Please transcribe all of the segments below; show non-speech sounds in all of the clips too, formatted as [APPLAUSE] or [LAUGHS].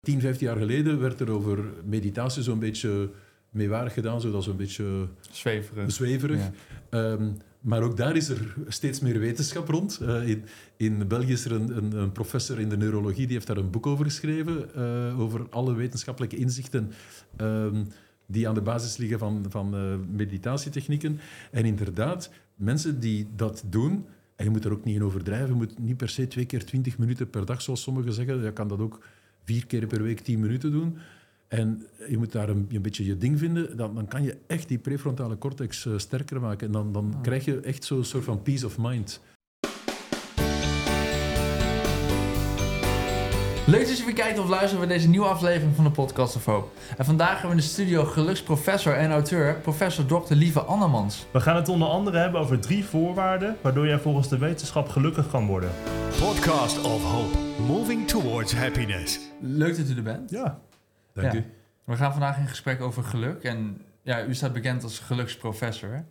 10, 15 jaar geleden werd er over meditatie zo'n beetje meewarig gedaan, zodat zo'n beetje Zweverig. zweverig. Ja. Ehm, maar ook daar is er steeds meer wetenschap rond. Eh, in, in België is er een, een, een professor in de neurologie die heeft daar een boek over geschreven, eh, over alle wetenschappelijke inzichten ehm, die aan de basis liggen van, van eh, meditatietechnieken. En inderdaad, mensen die dat doen, en je moet er ook niet in overdrijven, je moet niet per se twee keer twintig minuten per dag, zoals sommigen zeggen. Je kan dat ook vier keer per week tien minuten doen. En je moet daar een, een beetje je ding vinden, dan, dan kan je echt die prefrontale cortex eh, sterker maken. En dan, dan krijg je echt zo'n soort van peace of mind. Leuk dat je weer kijkt of luistert naar deze nieuwe aflevering van de Podcast of Hoop. En vandaag hebben we in de studio geluksprofessor en auteur, professor Dr. Lieve Annemans. We gaan het onder andere hebben over drie voorwaarden waardoor jij volgens de wetenschap gelukkig kan worden. Podcast of Hope, moving towards happiness. Leuk dat u er bent. Ja. Dank Ja. u. We gaan vandaag in gesprek over geluk. En ja, u staat bekend als geluksprofessor.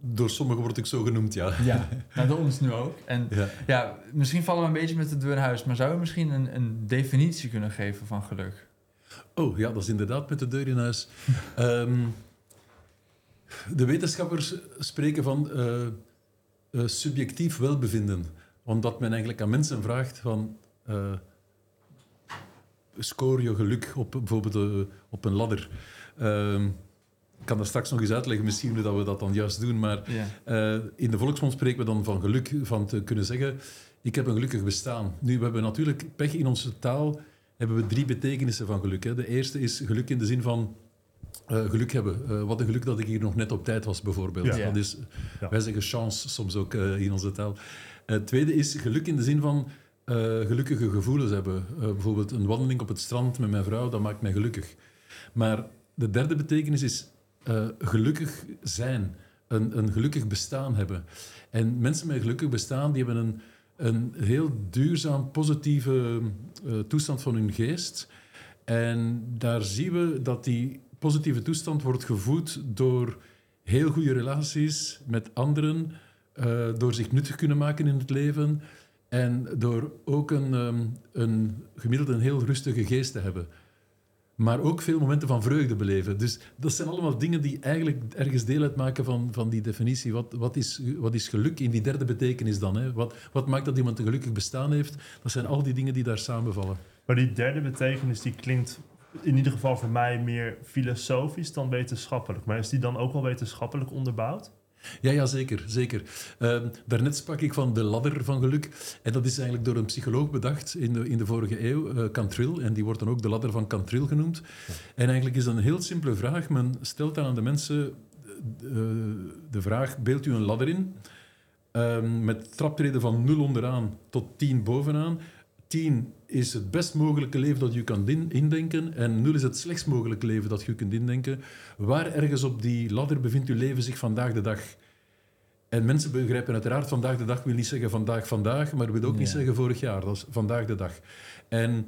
Door sommigen word ik zo genoemd, ja. Ja, [LAUGHS] nou, door ons nu ook. En Ja. ja, misschien vallen we een beetje met de deur in huis, maar zou u misschien een, een definitie kunnen geven van geluk? Oh ja, dat is inderdaad met de deur in huis. [LAUGHS] Ehm, de wetenschappers spreken van eh, eh, subjectief welbevinden. Omdat men eigenlijk aan mensen vraagt van... eh, score je geluk op bijvoorbeeld op een ladder. Ehm, ik kan dat straks nog eens uitleggen, misschien hoe dat we dat dan juist doen. Maar Ja. eh, in de volksmond spreken we dan van geluk, van te kunnen zeggen, ik heb een gelukkig bestaan. Nu, we hebben natuurlijk pech in onze taal, hebben we drie betekenissen van geluk. Hè. De eerste is geluk in de zin van eh, geluk hebben. Eh, wat een geluk dat ik hier nog net op tijd was, bijvoorbeeld. Ja. Dat is, Ja. Wij zeggen chance soms ook in onze taal. Het tweede is geluk in de zin van gelukkige gevoelens hebben. Bijvoorbeeld een wandeling op het strand met mijn vrouw, dat maakt mij gelukkig. Maar de derde betekenis is eh, gelukkig zijn. Een, een gelukkig bestaan hebben. En mensen met een gelukkig bestaan, die hebben een, een heel duurzaam, positieve eh, toestand van hun geest. En daar zien we dat die positieve toestand wordt gevoed door heel goede relaties met anderen, eh, door zich nuttig kunnen maken in het leven en door ook een, ehm, een gemiddeld een heel rustige geest te hebben. Maar ook veel momenten van vreugde beleven. Dus dat zijn allemaal dingen die eigenlijk ergens deel uitmaken van, van die definitie. Wat, wat, is, wat is geluk in die derde betekenis dan? Hè? Wat, wat maakt dat iemand een gelukkig bestaan heeft? Dat zijn al die dingen die daar samenvallen. Maar die derde betekenis die klinkt in ieder geval voor mij meer filosofisch dan wetenschappelijk. Maar is die dan ook wel wetenschappelijk onderbouwd? Ja, ja zeker. zeker. Ehm, daarnet sprak ik van de ladder van geluk. En dat is eigenlijk door een psycholoog bedacht in de, in de vorige eeuw, eh, Cantril. En die wordt dan ook de ladder van Cantril genoemd. En eigenlijk is dat een heel simpele vraag. Men stelt dan aan de mensen eh, de vraag, beeld u een ladder in, ehm, met traptreden van 0 onderaan tot 10 bovenaan. 10 is het best mogelijke leven dat je kan indenken en 0 is het slechtst mogelijke leven dat je kunt indenken. Waar ergens op die ladder bevindt uw leven zich vandaag de dag? En mensen begrijpen uiteraard, vandaag de dag wil niet zeggen vandaag vandaag, maar wil ook niet zeggen vorig jaar. Dat is vandaag de dag. En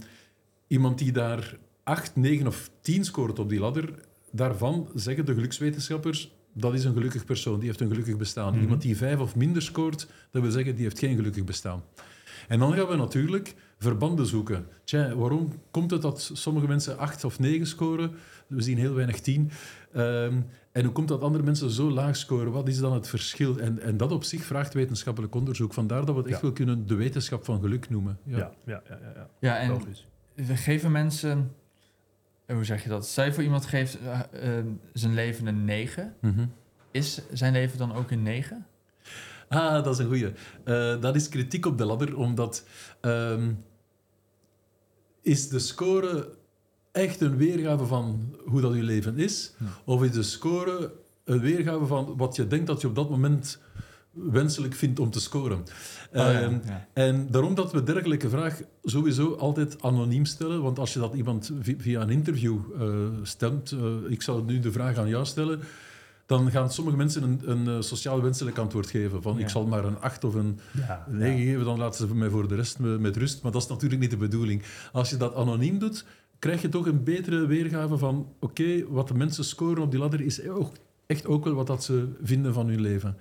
iemand die daar 8, 9 of 10 scoort op die ladder, daarvan zeggen de gelukswetenschappers, dat is een gelukkig persoon, die heeft een gelukkig bestaan. Mhm. Iemand die 5 of minder scoort, dat wil zeggen, die heeft geen gelukkig bestaan. En dan gaan we natuurlijk verbanden zoeken. Tja, waarom komt het dat sommige mensen 8 of 9 scoren? We zien heel weinig 10. Ehm, en hoe komt dat andere mensen zo laag scoren? Wat is dan het verschil? En, en dat op zich vraagt wetenschappelijk onderzoek. Vandaar dat we het echt Ja. wel kunnen de wetenschap van geluk noemen. Ja, ja, ja, ja. ja. Ja, en Logisch. we geven mensen, eh, hoe zeg je dat? Je voor iemand geeft eh, eh, zijn leven een 9. Mhm. Is zijn leven dan ook een 9? Ah, dat is een goeie. Eh, dat is kritiek op de ladder, omdat... ehm, is de score echt een weergave van hoe dat je leven is? Ja. Of is de score een weergave van wat je denkt dat je op dat moment wenselijk vindt om te scoren? Oh, ja, Ehm, ja. En daarom dat we dergelijke vraag sowieso altijd anoniem stellen. Want als je dat iemand vi- via een interview eh, stemt, eh, ik zal nu de vraag aan jou stellen, dan gaan sommige mensen een, een eh, sociaal wenselijk antwoord geven. Van Ja. ik zal maar een 8 of een Ja, 9 ja. geven, dan laten ze mij voor de rest me- met rust. Maar dat is natuurlijk niet de bedoeling. Als je dat anoniem doet, krijg je toch een betere weergave van oké, wat de mensen scoren op die ladder is ook, echt ook wel wat dat ze vinden van hun leven.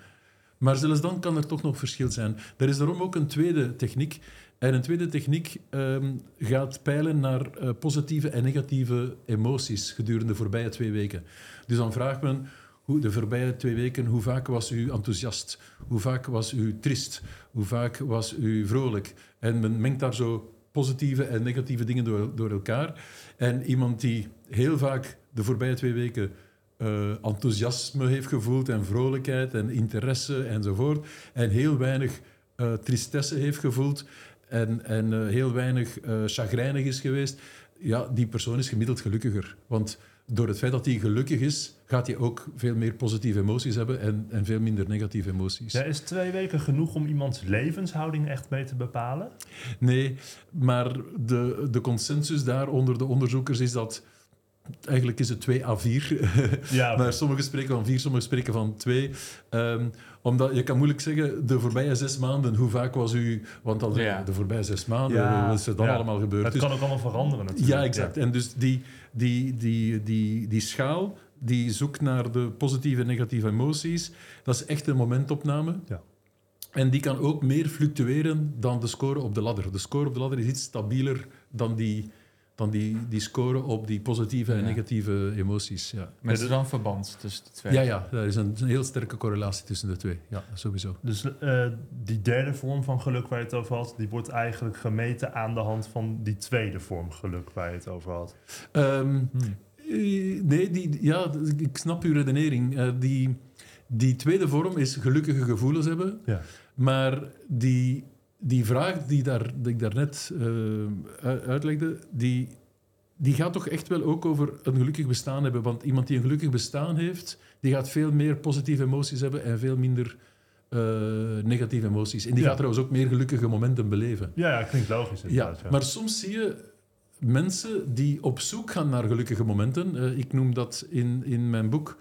Maar zelfs dan kan er toch nog verschil zijn. Er is daarom ook een tweede techniek En een tweede techniek ehm, gaat peilen naar eh, positieve en negatieve emoties gedurende de voorbije twee weken. Dus dan vraagt men hoe, de voorbije twee weken, hoe vaak was u enthousiast? Hoe vaak was u trist? Hoe vaak was u vrolijk? En men mengt daar zo positieve en negatieve dingen door, door elkaar. En iemand die heel vaak de voorbije twee weken eh, enthousiasme heeft gevoeld en vrolijkheid en interesse enzovoort. En heel weinig eh, tristesse heeft gevoeld en, en eh, heel weinig chagrijnig is geweest. Ja, die persoon is gemiddeld gelukkiger. Want door het feit dat hij gelukkig is, gaat hij ook veel meer positieve emoties hebben en, en veel minder negatieve emoties. Ja, is twee weken genoeg om iemands levenshouding echt mee te bepalen? Nee, maar de, de consensus daar onder de onderzoekers is dat... Eigenlijk is het 2 à 4. Ja, maar sommigen spreken van 4, sommigen spreken van 2. omdat je kan moeilijk zeggen, de voorbije zes maanden, hoe vaak was u... Want dan Ja. de voorbije zes maanden, Ja, wat is er dan ja. allemaal gebeurd? het Dus- kan ook allemaal veranderen natuurlijk. ja, exact. En dus die, die, die, die, die schaal die zoekt naar de positieve en negatieve emoties, dat is echt een momentopname. Ja. En die kan ook meer fluctueren dan de score op de ladder. De score op de ladder is iets stabieler dan die, dan die, die score op die positieve en Ja. negatieve emoties. Ja. Maar is er dan verband tussen de twee? Ja, ja, er is een, een heel sterke correlatie tussen de twee. Ja, sowieso. Dus eh, die derde vorm van geluk waar je het over had, die wordt eigenlijk gemeten aan de hand van die tweede vorm geluk waar je het over had. Ehm, Hmm. Nee, die, ja, ik snap uw redenering. Eh, die, die tweede vorm is gelukkige gevoelens hebben. Ja. Maar die, die vraag die, daar, die ik daarnet eh u- uitlegde, die, die gaat toch echt wel ook over een gelukkig bestaan hebben. Want iemand die een gelukkig bestaan heeft, die gaat veel meer positieve emoties hebben en veel minder eh, negatieve emoties. En die Ja. gaat trouwens ook meer gelukkige momenten beleven. Ja, ja klinkt logisch inderdaad. Ja, maar soms zie je mensen die op zoek gaan naar gelukkige momenten. Eh, ik noem dat in, in mijn boek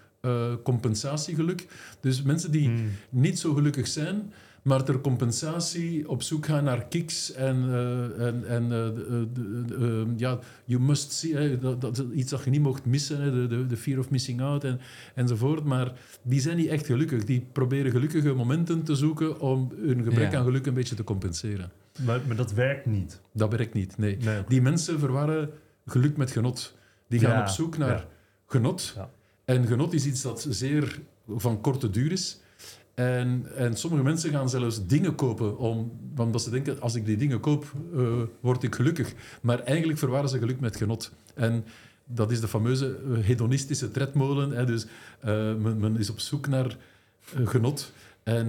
compensatiegeluk. Dus mensen die Hmm. niet zo gelukkig zijn, maar ter compensatie op zoek gaan naar kicks en, eh, en, en eh, de- de- de- eh, ja, you must see, hè, dat, dat, iets dat je niet mocht missen, hè, de, fear of missing out en, enzovoort. Maar die zijn niet echt gelukkig. Die proberen gelukkige momenten te zoeken om hun gebrek Ja. aan geluk een beetje te compenseren. Maar, maar dat werkt niet. Dat werkt niet, nee. Nee. Die mensen verwarren geluk met genot. Die gaan Ja, op zoek naar ja. genot. En genot is iets dat zeer van korte duur is. En, en sommige mensen gaan zelfs dingen kopen, om, omdat ze denken, als ik die dingen koop, eh, word ik gelukkig. Maar eigenlijk verwarren ze geluk met genot. En dat is de fameuze eh, hedonistische tredmolen. Hè. Dus eh, men, men is op zoek naar genot. En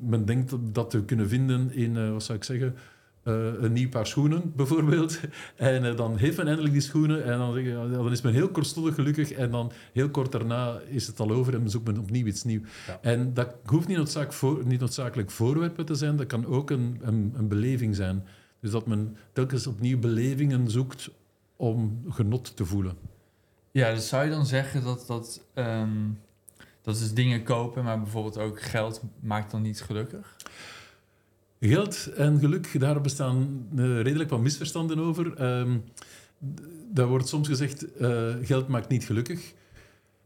men denkt dat, te kunnen vinden in, wat zou ik zeggen, een nieuw paar schoenen, bijvoorbeeld. [LAUGHS] En eh, dan heeft men eindelijk die schoenen en dan, dan is men heel kortstondig gelukkig en dan heel kort daarna is het al over en zoekt men opnieuw iets nieuws. Ja. En dat hoeft niet, noodzaak voor, niet noodzakelijk voorwerpen te zijn, dat kan ook een, een, een beleving zijn. Dus dat men telkens opnieuw belevingen zoekt om genot te voelen. Ja, dus zou je dan zeggen dat dat, ehm, dat is dingen kopen, maar bijvoorbeeld ook geld maakt dan niet gelukkig? Geld en geluk, daar bestaan eh, redelijk wat misverstanden over. Ehm, daar wordt soms gezegd, eh, geld maakt niet gelukkig.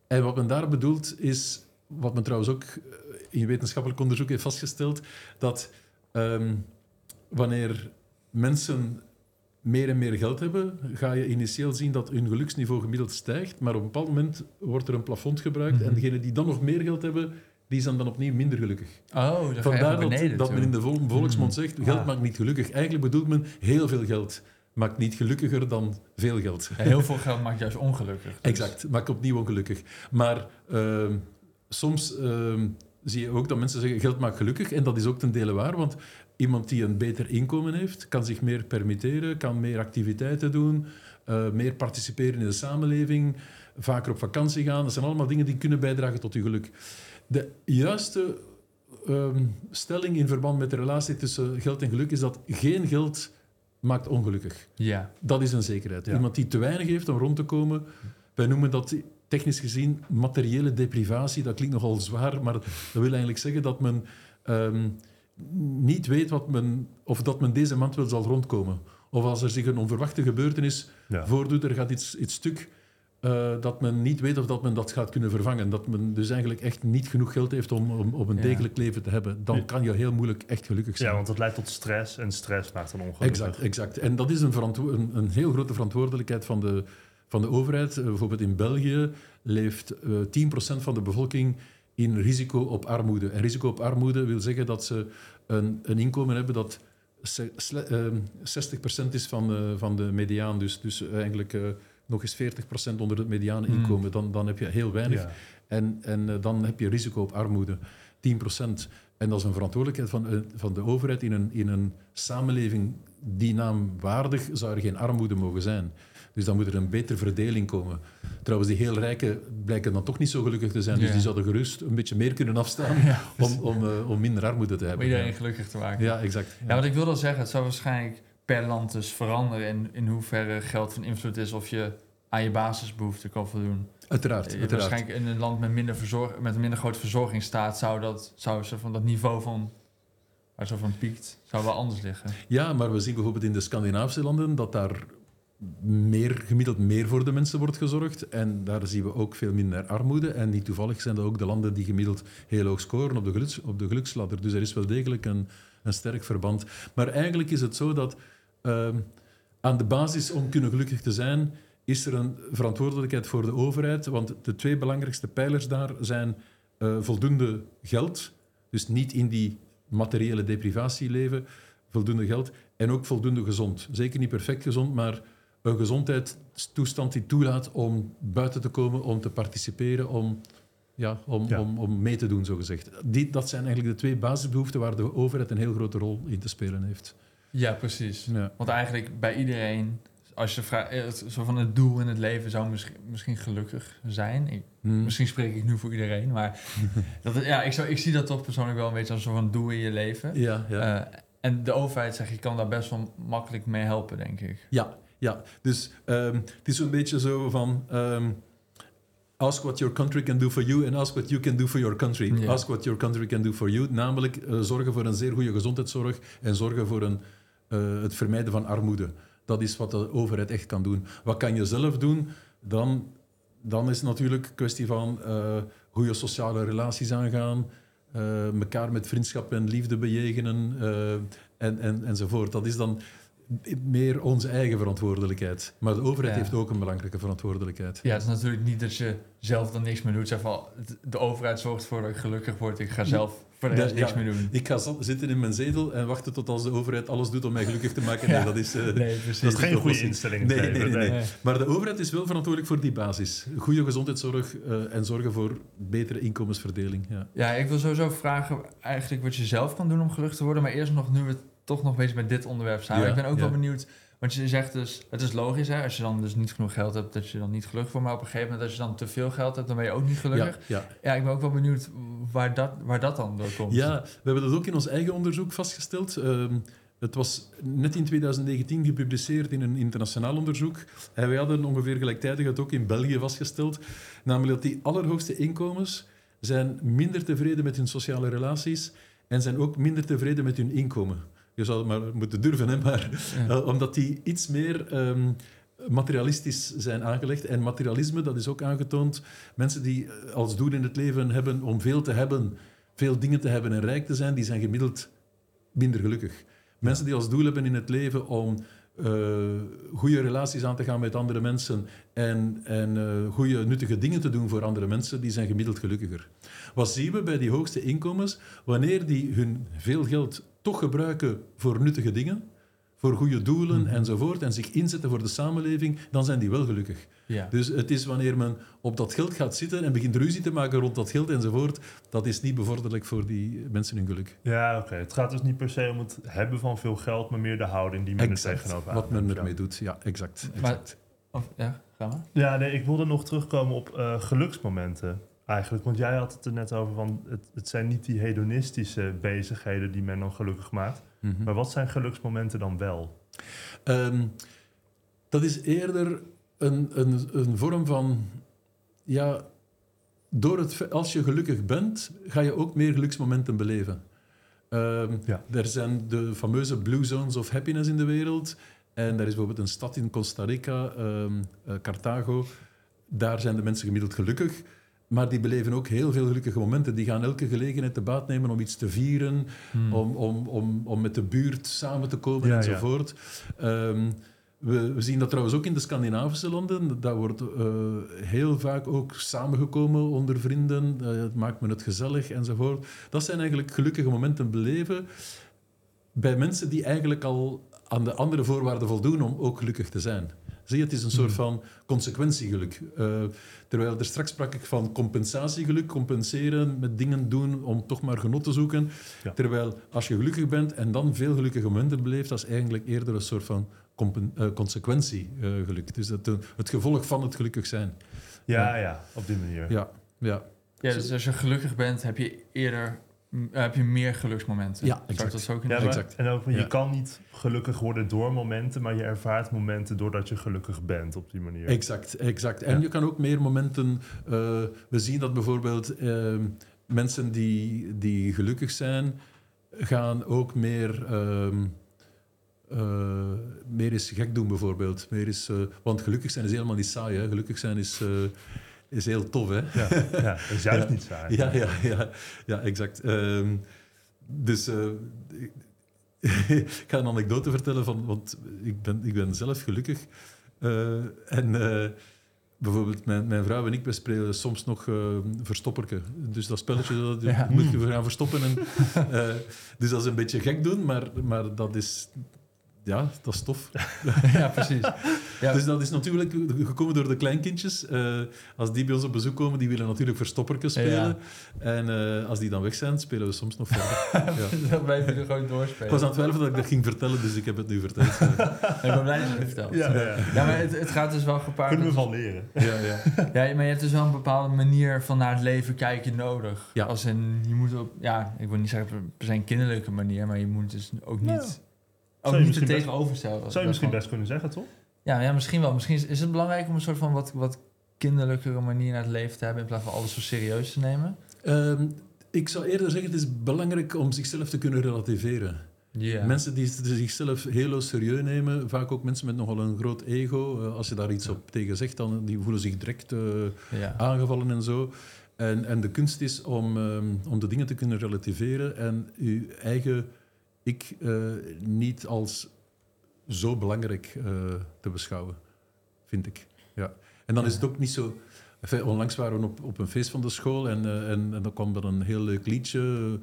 En wat men daar bedoelt is, wat men trouwens ook eh, in wetenschappelijk onderzoek heeft vastgesteld, dat ehm, wanneer mensen meer en meer geld hebben, ga je initieel zien dat hun geluksniveau gemiddeld stijgt, maar op een bepaald moment wordt er een plafond gebruikt en Mhm. degenen die dan nog meer geld hebben, die zijn dan opnieuw minder gelukkig. Oh, je Vandaar dat, beneden dat men in de vol- volksmond zegt, geld Ah. maakt niet gelukkig. Eigenlijk bedoelt men heel veel geld. Maakt niet gelukkiger dan veel geld. Heel veel geld maakt juist ongelukkig. Dus- Exact, maakt opnieuw ongelukkig. Maar ehm, soms ehm, zie je ook dat mensen zeggen, geld maakt gelukkig. En dat is ook ten dele waar, want iemand die een beter inkomen heeft, kan zich meer permitteren, kan meer activiteiten doen, eh, meer participeren in de samenleving, vaker op vakantie gaan. Dat zijn allemaal dingen die kunnen bijdragen tot je geluk. De juiste ehm, stelling in verband met de relatie tussen geld en geluk is dat geen geld maakt ongelukkig. Ja, Dat is een zekerheid. Ja. Iemand die te weinig heeft om rond te komen, wij noemen dat technisch gezien materiële deprivatie. Dat klinkt nogal zwaar, maar dat wil eigenlijk zeggen dat men ehm, niet weet wat men, of dat men deze maand wel zal rondkomen. Of als er zich een onverwachte gebeurtenis Ja. voordoet, er gaat iets, iets stuk, eh, dat men niet weet of dat men dat gaat kunnen vervangen. Dat men dus eigenlijk echt niet genoeg geld heeft om, om, om een Ja. degelijk leven te hebben. Dan kan je heel moeilijk echt gelukkig zijn. Ja, want het leidt tot stress en stress maakt dan ongelukkig. Exact, exact. En dat is een, verantwo- een, een heel grote verantwoordelijkheid van de, van de overheid. Eh, bijvoorbeeld in België leeft eh 10% van de bevolking in risico op armoede. En risico op armoede wil zeggen dat ze een, een inkomen hebben dat se- sle- ehm, 60% is van, eh, van de mediaan. Dus, dus eigenlijk eh, nog eens 40% onder het mediane Hmm. inkomen. Dan, dan heb je heel weinig. Ja. En, en eh, dan heb je risico op armoede, 10%. En dat is een verantwoordelijkheid van, eh, van de overheid in een, in een samenleving die naamwaardig zou er geen armoede mogen zijn. Dus dan moet er een betere verdeling komen. Trouwens, die heel rijken blijken dan toch niet zo gelukkig te zijn. Dus Ja. die zouden gerust een beetje meer kunnen afstaan [LAUGHS] Ja, om, om, eh, om minder armoede te om hebben. iedereen gelukkig te maken. Ja, exact. Ja, wat ik wilde zeggen, het zou waarschijnlijk per land dus veranderen in, in hoeverre geld van invloed is of je aan je basisbehoeften kan voldoen. Uiteraard, Eh, uiteraard. Waarschijnlijk in een land met minder, verzorg, met een minder grote verzorgingsstaat zou, dat, zou zo van dat niveau van waar zo van piekt, zou wel anders liggen. Ja, maar we zien bijvoorbeeld in de Scandinavische landen dat daar meer, gemiddeld meer voor de mensen wordt gezorgd. En daar zien we ook veel minder armoede. En niet toevallig zijn dat ook de landen die gemiddeld heel hoog scoren op de, geluks, op de geluksladder. Dus er is wel degelijk een, een sterk verband. Maar eigenlijk is het zo dat ehm, aan de basis om kunnen gelukkig te zijn, is er een verantwoordelijkheid voor de overheid. Want de twee belangrijkste pijlers daar zijn eh, voldoende geld, dus niet in die materiële deprivatie leven, voldoende geld en ook voldoende gezond. Zeker niet perfect gezond, maar een gezondheidstoestand die toelaat om buiten te komen, om te participeren, om, ja, om, Ja. om, om mee te doen, zogezegd. Die, dat zijn eigenlijk de twee basisbehoeften waar de overheid een heel grote rol in te spelen heeft. Ja, precies. Ja. Want eigenlijk bij iedereen, als je vraagt, eh, zo van het doel in het leven zou misschien, misschien gelukkig zijn. Ik- Hmm. Misschien spreek ik nu voor iedereen, maar [LAUGHS] dat, ja, ik, zou, ik zie dat toch persoonlijk wel een beetje als een soort van doel in je leven. Ja, ja. Eh, en de overheid zegt, je kan daar best wel makkelijk mee helpen, denk ik. Ja, ja. dus ehm, het is zo'n beetje zo van... ehm, ask what your country can do for you and ask what you can do for your country. Ask what your country can do for you. Namelijk eh, zorgen voor een zeer goede gezondheidszorg en zorgen voor een, eh, het vermijden van armoede. Dat is wat de overheid echt kan doen. Wat kan je zelf doen? Dan, dan is het natuurlijk een kwestie van eh goede sociale relaties aangaan, eh elkaar met vriendschap en liefde bejegenen en, en, enzovoort. Dat is dan meer onze eigen verantwoordelijkheid. Maar de overheid Ja. heeft ook een belangrijke verantwoordelijkheid. Ja, het is natuurlijk niet dat je zelf dan niks meer doet. Zeg van, het- de overheid zorgt ervoor dat ik gelukkig word. Ik ga zelf voor de Ja, rest niks ja. meer doen. Ik ga zitten in mijn zetel en wachten tot als de overheid alles doet om mij gelukkig te maken. [LAUGHS] Nee, Ja. dat is... eh, Nee, precies. Dat is geen goede instelling. in het Nee, nee, nee. Maar de overheid is wel verantwoordelijk voor die basis. Goede gezondheidszorg eh, en zorgen voor betere inkomensverdeling. Ja. Ja, ik wil sowieso vragen eigenlijk wat je zelf kan doen om gelukkig te worden. Maar eerst nog, nu we toch nog bezig met dit onderwerp zijn. Ja, ik ben ook ja. wel benieuwd, want je zegt dus, het is logisch hè, als je dan dus niet genoeg geld hebt, dat je dan niet gelukkig wordt. Maar op een gegeven moment als je dan te veel geld hebt, dan ben je ook niet gelukkig. Ja, ja. Ja, ik ben ook wel benieuwd waar dat, waar dat dan door komt. Ja, we hebben dat ook in ons eigen onderzoek vastgesteld. Ehm, het was net in 2019 gepubliceerd in een internationaal onderzoek. En wij hadden ongeveer gelijktijdig het ook in België vastgesteld. Namelijk dat die allerhoogste inkomens zijn minder tevreden met hun sociale relaties en zijn ook minder tevreden met hun inkomen. Je zou het maar moeten durven, hè, maar Ja. [LAUGHS] eh, omdat die iets meer ehm, materialistisch zijn aangelegd. En materialisme, dat is ook aangetoond. Mensen die eh, als doel in het leven hebben om veel te hebben, veel dingen te hebben en rijk te zijn, die zijn gemiddeld minder gelukkig. Mensen die als doel hebben in het leven om eh, goede relaties aan te gaan met andere mensen en, en eh, goede, nuttige dingen te doen voor andere mensen, die zijn gemiddeld gelukkiger. Wat zien we bij die hoogste inkomens? Wanneer die hun veel geld toch gebruiken voor nuttige dingen, voor goede doelen Mhm. enzovoort, en zich inzetten voor de samenleving, dan zijn die wel gelukkig. Ja. Dus het is wanneer men op dat geld gaat zitten en begint ruzie te maken rond dat geld enzovoort, dat is niet bevorderlijk voor die mensen hun geluk. Ja, oké. Het gaat dus niet per se om het hebben van veel geld, maar meer de houding die men er tegenover wat men ermee ja. doet. Ja, exact. Maar- exact. Of, ja, ga maar. Ja, nee, ik wilde nog terugkomen op eh, geluksmomenten eigenlijk. Want jij had het er net over van, het, het zijn niet die hedonistische bezigheden die men dan gelukkig maakt. Mhm. Maar wat zijn geluksmomenten dan wel? Ehm, dat is eerder een, een, een vorm van, ja, door het, als je gelukkig bent, ga je ook meer geluksmomenten beleven. Ehm, Ja. Er zijn de fameuze Blue Zones of Happiness in de wereld. En er is bijvoorbeeld een stad in Costa Rica, ehm, eh, Carthago. daar zijn de mensen gemiddeld gelukkig. Maar die beleven ook heel veel gelukkige momenten. Die gaan elke gelegenheid te baat nemen om iets te vieren, Hmm. om, om, om, om met de buurt samen te komen Ja, ja. enzovoort. Ehm, we, we zien dat trouwens ook in de Scandinavische landen. Daar wordt eh, heel vaak ook samengekomen onder vrienden. Het maakt me het gezellig enzovoort. Dat zijn eigenlijk gelukkige momenten beleven bij mensen die eigenlijk al aan de andere voorwaarden voldoen om ook gelukkig te zijn. Zie je, het is een soort Hmm. van consequentiegeluk. Eh, terwijl er straks sprak ik van compensatiegeluk, compenseren met dingen doen om toch maar genot te zoeken. Ja. Terwijl als je gelukkig bent en dan veel gelukkige momenten beleeft, dat is eigenlijk eerder een soort van eh, consequentiegeluk. dus het, het gevolg van het gelukkig zijn. Ja, ja, op die manier. Ja, ja. Ja, dus als je gelukkig bent, heb je eerder heb je meer geluksmomenten. Ja, exact. dat zo kunnen Ja, Exact. en ook, je Ja. kan niet gelukkig worden door momenten, maar je ervaart momenten doordat je gelukkig bent op die manier. Exact, exact. En Ja. je kan ook meer momenten... eh, we zien dat bijvoorbeeld ehm, mensen die, die gelukkig zijn, gaan ook meer... ehm, eh, meer eens gek doen, bijvoorbeeld. Meer eens, eh, want gelukkig zijn is helemaal niet saai. Hè? Gelukkig zijn is, eh, is heel tof. Hè? Ja, ja, dat is juist Ja. niet saai. Ja, ja, ja, ja exact. Ehm, dus eh, [LAUGHS] ik, ga een anekdote vertellen, van, want ik ben, ik ben zelf gelukkig. Eh, en eh, bijvoorbeeld mijn, mijn vrouw en ik, wij spelen soms nog eh verstopperke. Dus dat spelletje dat Ja. moet je gaan verstoppen. En, dus dat is een beetje gek doen, maar, maar dat is... Ja, dat is tof. [LAUGHS] [LAUGHS] ja, precies. Ja, Dus dat is natuurlijk gekomen door de kleinkindjes. Eh, als die bij ons op bezoek komen, die willen natuurlijk verstoppertjes spelen. En eh, als die dan weg zijn, spelen we soms nog verder. [LAUGHS] ja. dat je er gewoon Ik doorspelen. was aan het twijfelen dat ik dat ging vertellen, dus ik heb het nu verteld. Ik ben blij dat je het vertelt. Ja, ja. Ja, maar het, het gaat dus wel gepaard Kunnen we van leren. ja, ja. Ja, maar je hebt dus wel een bepaalde manier van naar het leven kijken nodig. Ja. Als in, je moet op, ja, ik wil niet zeggen per se een kinderlijke manier, maar je moet dus ook niet, Ja. Ook Zou je niet misschien best- tegenoverstellen. Zou je misschien best kunnen zeggen, toch? Ja, ja, misschien wel. Misschien is, is het belangrijk om een soort van wat, wat kinderlijkere manier naar het leven te hebben in plaats van alles zo serieus te nemen. Ehm, ik zou eerder zeggen, het is belangrijk om zichzelf te kunnen relativeren. Ja. Mensen die zichzelf heel serieus nemen, vaak ook mensen met nogal een groot ego. eh, als je daar iets op tegen zegt, dan die voelen zich direct eh, ja. aangevallen en zo. En, en de kunst is om, ehm, om de dingen te kunnen relativeren en je eigen ik eh, niet als zo belangrijk eh, te beschouwen, vind ik. Ja. En dan is het ook niet zo... Enfin, onlangs waren we op, op een feest van de school en, eh, en, en dan kwam er een heel leuk liedje.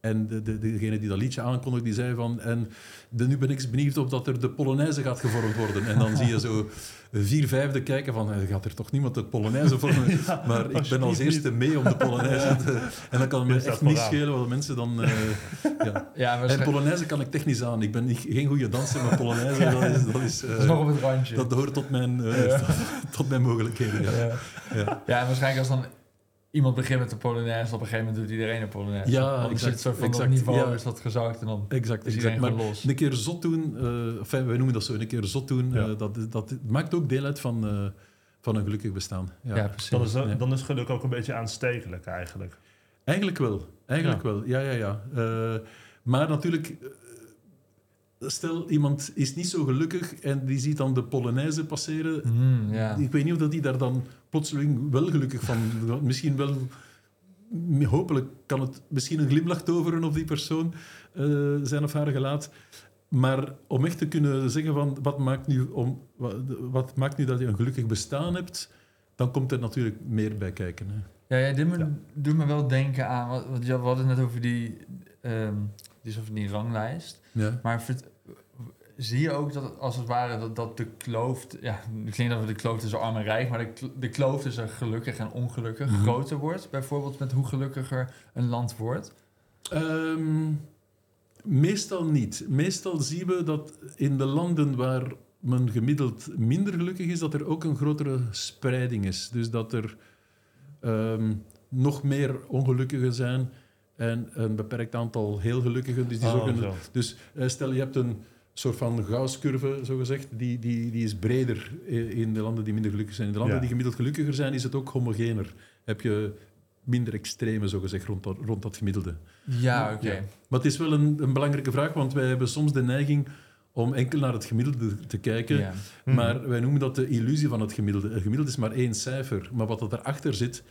En de, de, degene die dat liedje aankondigde, die zei van... En de, nu ben ik benieuwd of dat er de Polonaise gaat gevormd worden. En dan [LAUGHS] zie je zo vier vijfde kijken van... eh, Gaat er toch niemand de Polonaise vormen? [LAUGHS] maar ik ben als eerste mee om de Polonaise te... En dan kan het me echt niet schelen wat mensen dan... eh, ja. [LAUGHS] ja, En Polonaise kan ik technisch aan. Ik ben niet, geen goede danser, maar Polonaise, dat, is, dat, is, eh, dat is nog op het randje. dat hoort tot mijn, eh, Ja. tot, tot mijn mogelijkheden. Ja. ja. Ja. ja, en waarschijnlijk als dan iemand begint met de Polonaise, op een gegeven moment doet iedereen een Polonaise. Ja, Want exact, Een soort van exact, niveau ja. is dat gezakt en dan Exact, is exact. iedereen Maar los. een keer zot doen, eh enfin, wij noemen dat zo, een keer zot doen, Ja. eh, dat, dat maakt ook deel uit van, eh, van een gelukkig bestaan. Ja. Ja, precies. Dan is, Ja. dan is geluk ook een beetje aanstekelijk eigenlijk. Eigenlijk wel, eigenlijk wel. Ja, ja, ja. Eh, maar natuurlijk, stel iemand is niet zo gelukkig en die ziet dan de Polonaise passeren. Ja. Ik weet niet of dat die daar dan plotseling wel gelukkig van... Misschien wel... Hopelijk kan het misschien een glimlach toveren op die persoon, eh, zijn of haar gelaat. Maar om echt te kunnen zeggen van wat maakt, nu om, wat, wat maakt nu dat je een gelukkig bestaan hebt, dan komt er natuurlijk meer bij kijken. Hè. Ja, ja, dit me, Ja. doet me wel denken aan... wat- Want ja, we hadden het net over die, ehm die, soort van die ranglijst. Ja. Maar zie je ook dat als het ware dat, dat de kloof... Ja, het klinkt dat we de kloof tussen arm en rijk... maar de, de kloof tussen gelukkig en ongelukkig Mhm. groter wordt. Bijvoorbeeld met hoe gelukkiger een land wordt. Ehm, meestal niet. Meestal zien we dat in de landen waar men gemiddeld minder gelukkig is, dat er ook een grotere spreiding is. Dus dat er ehm, nog meer ongelukkigen zijn en een beperkt aantal heel gelukkigen. Dus, die Oh, zo. dus eh, stel je hebt een soort van Gauss-curve, zogezegd, die, die, die is breder in de landen die minder gelukkig zijn. In de landen Ja. die gemiddeld gelukkiger zijn, is het ook homogener. Heb je minder extreme, zogezegd, rond dat, rond dat gemiddelde. Ja, oké. Ja. Maar het is wel een, een belangrijke vraag, want wij hebben soms de neiging om enkel naar het gemiddelde te kijken. Ja. Mhm. Maar wij noemen dat de illusie van het gemiddelde. Het gemiddelde is maar één cijfer, maar wat er daarachter zit,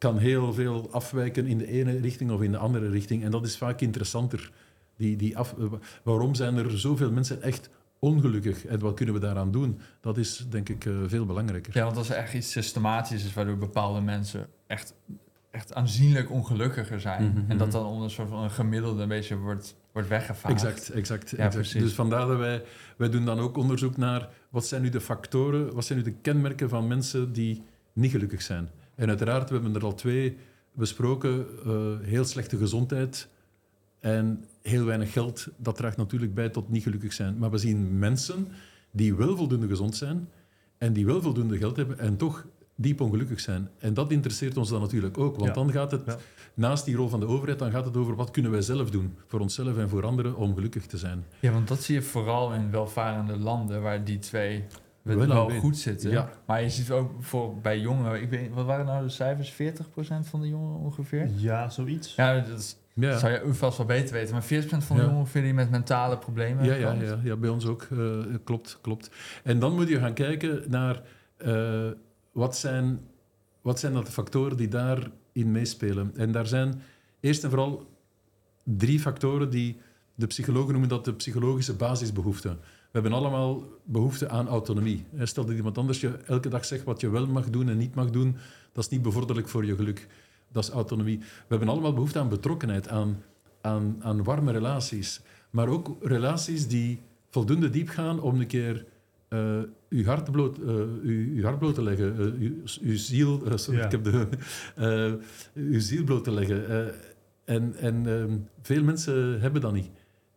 kan heel veel afwijken in de ene richting of in de andere richting. En dat is vaak interessanter. Die, die af, eh, waarom zijn er zoveel mensen echt ongelukkig en wat kunnen we daaraan doen? Dat is denk ik eh, veel belangrijker. Ja, want als er echt iets systematisch is waardoor bepaalde mensen echt, echt aanzienlijk ongelukkiger zijn. Mhm, En dat mhm. dan onder een soort van een gemiddelde een beetje wordt, wordt weggevaagd. Exact, exact. Ja, exact. precies. Dus vandaar dat wij, wij doen dan ook onderzoek naar wat zijn nu de factoren, wat zijn nu de kenmerken van mensen die niet gelukkig zijn. En uiteraard, we hebben er al twee besproken, eh, heel slechte gezondheid en heel weinig geld, dat draagt natuurlijk bij tot niet gelukkig zijn. Maar we zien mensen die wel voldoende gezond zijn en die wel voldoende geld hebben en toch diep ongelukkig zijn. En dat interesseert ons dan natuurlijk ook, want Ja. dan gaat het, Ja. naast die rol van de overheid, dan gaat het over wat kunnen wij zelf doen, voor onszelf en voor anderen, om gelukkig te zijn. Ja, want dat zie je vooral in welvarende landen waar die twee wel, Wel wel goed zitten. Ja. Maar je ziet ook voor, bij jongeren, ik weet, wat waren nou de cijfers? 40% van de jongeren ongeveer? Ja, zoiets. Ja, dat is, Ja. zou je vast wel beter weten. Maar 40% van de Ja. jongeren ongeveer die met mentale problemen Ja, ja, ja, ja, bij ons ook. eh, klopt, klopt. En dan moet je gaan kijken naar eh, wat, zijn, wat zijn dat de factoren die daarin meespelen. En daar zijn eerst en vooral drie factoren die de psychologen noemen dat de psychologische basisbehoeften. We hebben allemaal behoefte aan autonomie. Stel dat iemand anders je elke dag zegt wat je wel mag doen en niet mag doen, dat is niet bevorderlijk voor je geluk. Dat is autonomie. We hebben allemaal behoefte aan betrokkenheid, aan, aan, aan warme relaties. Maar ook relaties die voldoende diep gaan om een keer eh uw, hart bloot, eh, uw, uw hart bloot te leggen. eh, uw, uw ziel, sorry, Ja. ik heb de, uw ziel bloot te leggen. En en ehm, veel mensen hebben dat niet.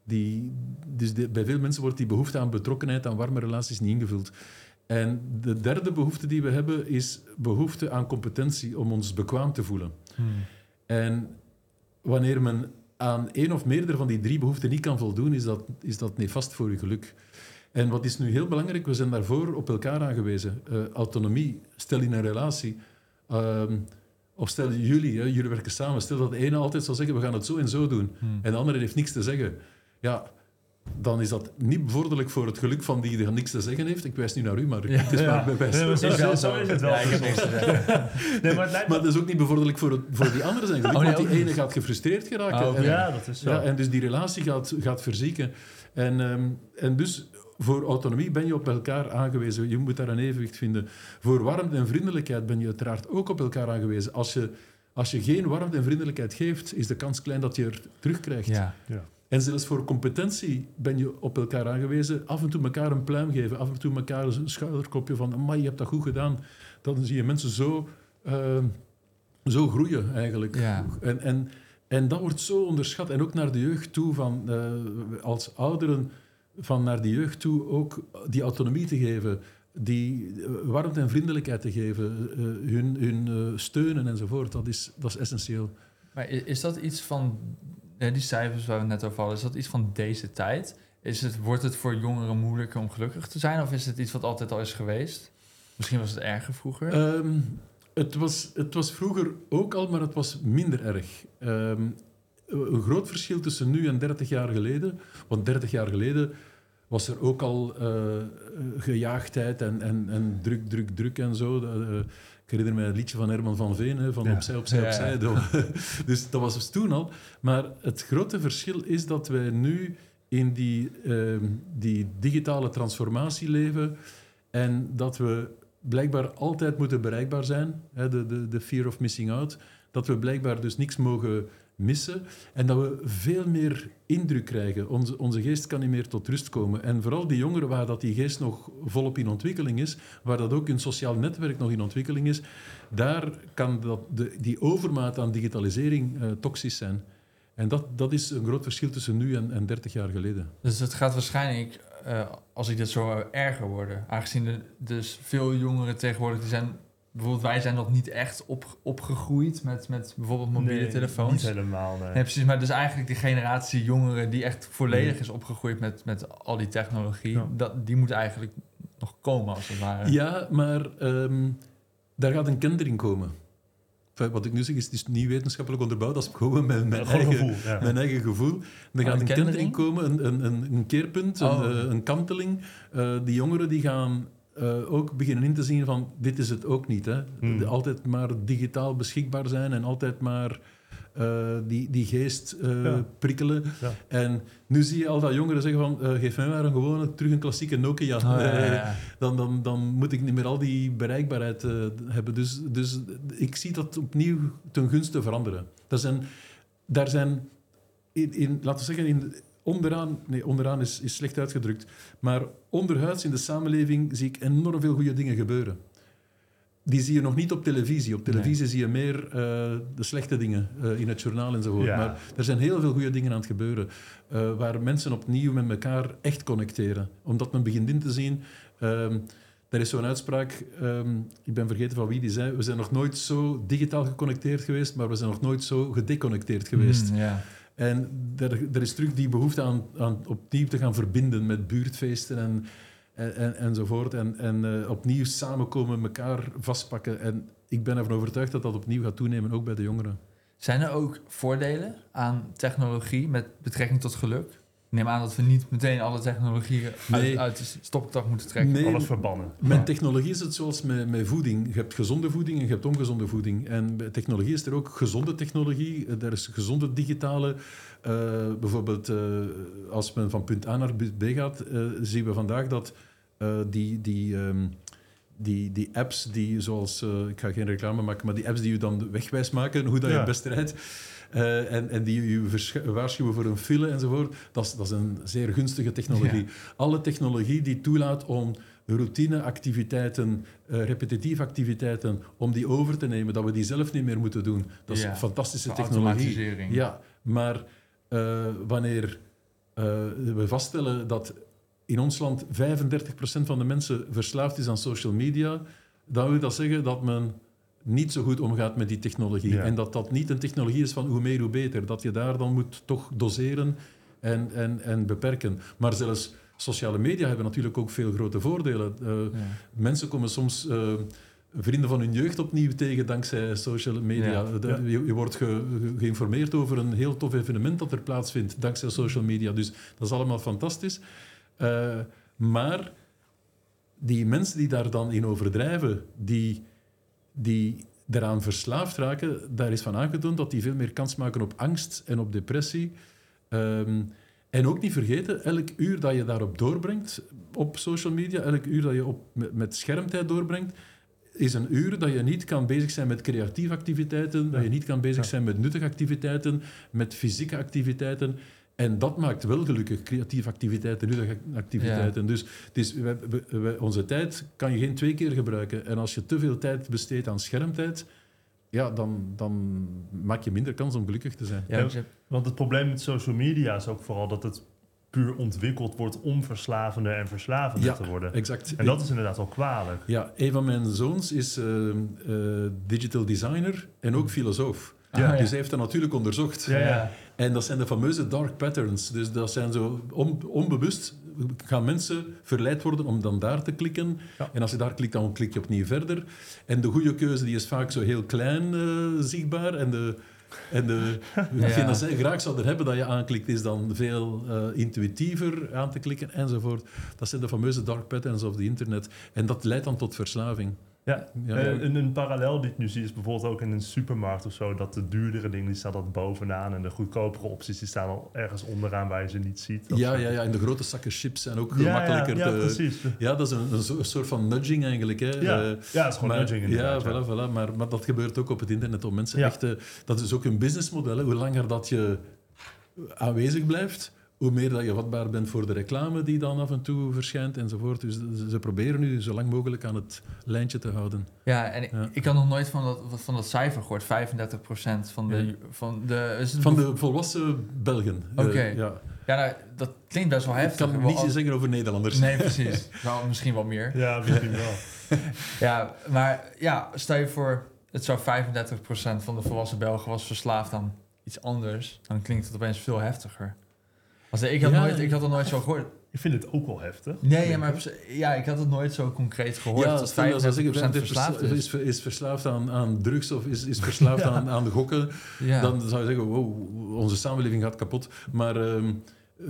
Die, dus de- bij veel mensen wordt die behoefte aan betrokkenheid, aan warme relaties niet ingevuld. En de derde behoefte die we hebben is behoefte aan competentie om ons bekwaam te voelen. Hmm. En wanneer men aan één of meerdere van die drie behoeften niet kan voldoen, is dat, is dat nefast voor je geluk. En wat is nu heel belangrijk, we zijn daarvoor op elkaar aangewezen. Eh, autonomie, stel in een relatie, ehm, of stel jullie, hè, jullie werken samen, stel dat de ene altijd zal zeggen, we gaan het zo en zo doen, Hmm. en de andere heeft niks te zeggen. Ja, dan is dat niet bevorderlijk voor het geluk van die die niks te zeggen heeft. Ik wijs nu naar u, maar Ja. het is Ja. maar bij wijze Nee, maar zo- zo is het wel Ja. Nee, maar het Maar dat is ook niet bevorderlijk voor, het- voor die andere zijn geluk, Oh, nee, want die ene niet. gaat gefrustreerd geraken. Ah. En- Ja, dat is zo. Ja, en dus die relatie gaat, gaat verzieken. En, ehm, en dus voor autonomie ben je op elkaar aangewezen. Je moet daar een evenwicht vinden. Voor warmte en vriendelijkheid ben je uiteraard ook op elkaar aangewezen. Als je, als je geen warmte en vriendelijkheid geeft, is de kans klein dat je er terugkrijgt. Ja. En zelfs voor competentie ben je op elkaar aangewezen. Af en toe elkaar een pluim geven, af en toe elkaar een schouderklopje van maar je hebt dat goed gedaan. Dan zie je mensen zo, ehm, zo groeien eigenlijk. Ja. En, en, en dat wordt zo onderschat. En ook naar de jeugd toe, van, eh, als ouderen, van naar de jeugd toe ook die autonomie te geven, die eh, warmte en vriendelijkheid te geven, eh, hun, hun eh, steunen enzovoort. Dat is, dat is essentieel. Maar is dat iets van, die cijfers waar we net over hadden, is dat iets van deze tijd? Is het, wordt het voor jongeren moeilijker om gelukkig te zijn? Of is het iets wat altijd al is geweest? Misschien was het erger vroeger. Ehm, het, was, het was vroeger ook al, maar het was minder erg. Ehm, een groot verschil tussen nu en 30 jaar geleden. Want 30 jaar geleden was er ook al eh, eh, gejaagdheid en, en, en druk, druk, druk en zo. Eh, herinner me een liedje van Herman van Veen, hè, van Ja. opzij, opzij, Ja. opzij. [LAUGHS] Dat- dus dat was dus toen al. Maar het grote verschil is dat wij nu in die, ehm, die digitale transformatie leven en dat we blijkbaar altijd moeten bereikbaar zijn, hè, de, de, de fear of missing out, dat we blijkbaar dus niks mogen missen en dat we veel meer indruk krijgen. Onze, onze geest kan niet meer tot rust komen. En vooral die jongeren waar dat die geest nog volop in ontwikkeling is, waar dat ook hun sociaal netwerk nog in ontwikkeling is, daar kan dat, de, die overmaat aan digitalisering eh, toxisch zijn. En dat, dat is een groot verschil tussen nu en, en 30 jaar geleden. Dus het gaat waarschijnlijk, eh, als ik dit zo erger worden. Aangezien er dus veel jongeren tegenwoordig, die zijn, bijvoorbeeld wij zijn nog niet echt op, opgegroeid met, met bijvoorbeeld mobiele Nee, telefoons. Niet helemaal, nee. Nee, precies. Maar dus eigenlijk die generatie jongeren die echt volledig is opgegroeid met, met al die technologie, Ja. dat, die moet eigenlijk nog komen als het ware. Ja, maar ehm, daar gaat een kentering komen. enfin, wat ik nu zeg is, het is niet wetenschappelijk onderbouwd, dat is gewoon mijn, mijn, eigen, gevoel. Ja. mijn eigen gevoel. Er Oh, gaat een een kentering komen, een, een, een, een keerpunt, Oh. een, eh, een kanteling. Eh, die jongeren die gaan eh, ook beginnen in te zien van, dit is het ook niet. Hè. Hmm. Altijd maar digitaal beschikbaar zijn en altijd maar eh, die, die geest Ja. prikkelen. Ja. En nu zie je al dat jongeren zeggen van, geef mij maar een gewone, terug een klassieke Nokia. Ja, ja. dan, dan, dan moet ik niet meer al die bereikbaarheid hebben. Dus, dus ik zie dat opnieuw ten gunste veranderen. Dat zijn, daar zijn, in, in, laten we zeggen, in, onderaan, nee, onderaan is, is slecht uitgedrukt, maar onderhuids in de samenleving zie ik enorm veel goede dingen gebeuren. Die zie je nog niet op televisie. Op televisie zie je meer eh, de slechte dingen eh, in het journaal enzovoort. Ja. Maar er zijn heel veel goede dingen aan het gebeuren. eh, waar mensen opnieuw met elkaar echt connecteren. Omdat men begint in te zien... ehm, er is zo'n uitspraak, ehm, ik ben vergeten van wie die zei, we zijn nog nooit zo digitaal geconnecteerd geweest, maar we zijn nog nooit zo gedeconnecteerd geweest. Mm, ja. En er, er is terug die behoefte aan, aan opnieuw te gaan verbinden met buurtfeesten en, en, en, enzovoort. En, en eh, opnieuw samenkomen, elkaar vastpakken. En ik ben ervan overtuigd dat dat opnieuw gaat toenemen, ook bij de jongeren. Zijn er ook voordelen aan technologie met betrekking tot geluk? Neem aan dat we niet meteen alle technologieën uit, Nee. uit de stopcontact moeten trekken. Nee, Alles verbannen. Met technologie is het zoals met, met voeding. Je hebt gezonde voeding en je hebt ongezonde voeding. En bij technologie is er ook gezonde technologie. Er is gezonde digitale. eh, bijvoorbeeld, eh, als men van punt A naar punt B gaat, eh, zien we vandaag dat eh, die, die, ehm, die, die apps, die zoals, eh, ik ga geen reclame maken, maar die apps die je dan wegwijs maken, hoe dat je Ja. het best rijdt, eh, en, en die je versch- waarschuwen voor een file enzovoort, dat is, dat is een zeer gunstige technologie. Alle technologie die toelaat om routineactiviteiten, eh repetitieve activiteiten, om die over te nemen, dat we die zelf niet meer moeten doen. Dat is Ja. fantastische Voor technologie. Ja, maar wanneer we vaststellen dat in ons land 35% van de mensen verslaafd is aan social media, dan wil dat zeggen dat men niet zo goed omgaat met die technologie. Ja. En dat dat niet een technologie is van hoe meer, hoe beter. Dat je daar dan moet toch doseren en, en, en beperken. Maar zelfs sociale media hebben natuurlijk ook veel grote voordelen. Eh, Ja. Mensen komen soms eh, vrienden van hun jeugd opnieuw tegen dankzij social media. Ja. De- Ja. Je, je wordt ge- ge- geïnformeerd over een heel tof evenement dat er plaatsvindt dankzij social media. Dus dat is allemaal fantastisch. Eh, maar die mensen die daar dan in overdrijven, die, die daaraan verslaafd raken, daar is van aangetoond dat die veel meer kans maken op angst en op depressie. Ehm, en ook niet vergeten, elk uur dat je daarop doorbrengt op social media, elk uur dat je op, met, met schermtijd doorbrengt, is een uur dat je niet kan bezig zijn met creatieve activiteiten, dat je niet kan bezig Ja. zijn met nuttige activiteiten, met fysieke activiteiten. En dat maakt wel gelukkig, creatieve activiteiten, nuttige activiteiten. Dus het is, wij- wij- wij- onze tijd kan je geen twee keer gebruiken. En als je te veel tijd besteedt aan schermtijd, ja, dan, dan maak je minder kans om gelukkig te zijn. Ja, Ja. dus Want het probleem met social media is ook vooral dat het puur ontwikkeld wordt om verslavender en verslavender Ja. te worden. Exact. En dat is inderdaad wel kwalijk. Ja, een van mijn zoons is eh, eh, digital designer en ook filosoof. Ja. Ah, Dus ja. hij heeft dat natuurlijk onderzocht. Ja, ja. Ja. En dat zijn de fameuze dark patterns. Dus dat zijn zo on- onbewust gaan mensen verleid worden om dan daar te klikken. Ja. En als je daar klikt, dan klik je opnieuw verder. En de goede keuze die is vaak zo heel klein eh, zichtbaar. En de, en de, [LAUGHS] dat zij graag zouden hebben dat je aanklikt, is dan veel eh, intuïtiever aan te klikken enzovoort. Dat zijn de fameuze dark patterns of the internet. En dat leidt dan tot verslaving. Ja, Ja, Eh, ja. Een, een parallel die ik nu zie is bijvoorbeeld ook in een supermarkt of zo, dat de duurdere dingen die staan dat bovenaan en de goedkopere opties die staan al ergens onderaan waar je ze niet ziet. Ja, ja, ja, en de grote zakken chips zijn ook Ja, gemakkelijker ja, ja, te... precies. Ja, dat is een, een, zo- een soort van nudging eigenlijk. Hè. Ja, ja, het is gewoon maar, nudging Ja, inderdaad. ja. voilà, voilà. Maar, maar dat gebeurt ook op het internet om mensen Ja. echt... eh, dat is ook een businessmodel. hè. Hoe langer dat je aanwezig blijft, hoe meer dat je vatbaar bent voor de reclame die dan af en toe verschijnt enzovoort. Dus ze- ze proberen nu zo lang mogelijk aan het lijntje te houden. Ja, en ik, Ja. ik had nog nooit van dat, van dat cijfer gehoord. 35% van de... Ja. Van de, is het Van de volwassen Belgen. Eh, Oké. ja. Ja, nou, dat klinkt best wel Ik heftig. kan Wel niets al- zeggen over Nederlanders. Nee, precies. [LAUGHS] Nou, misschien wel meer. Ja, misschien wel. [LAUGHS] Ja, maar ja, stel je voor... Het zou 35% van de volwassen Belgen was verslaafd aan iets anders. Dan klinkt het opeens veel heftiger. Ik had, Ja. nooit, ik had er nooit zo gehoord. Ik vind het ook wel heftig. Nee, ja, maar ja, ik had het nooit zo concreet gehoord. Ja, dat stel dat zou 35% zeggen, 35% verslaafd is. is, is verslaafd aan, aan drugs of is, is verslaafd [LAUGHS] aan, aan de gokken. Ja. Dan zou je zeggen, wow, onze samenleving gaat kapot. Maar ehm 35%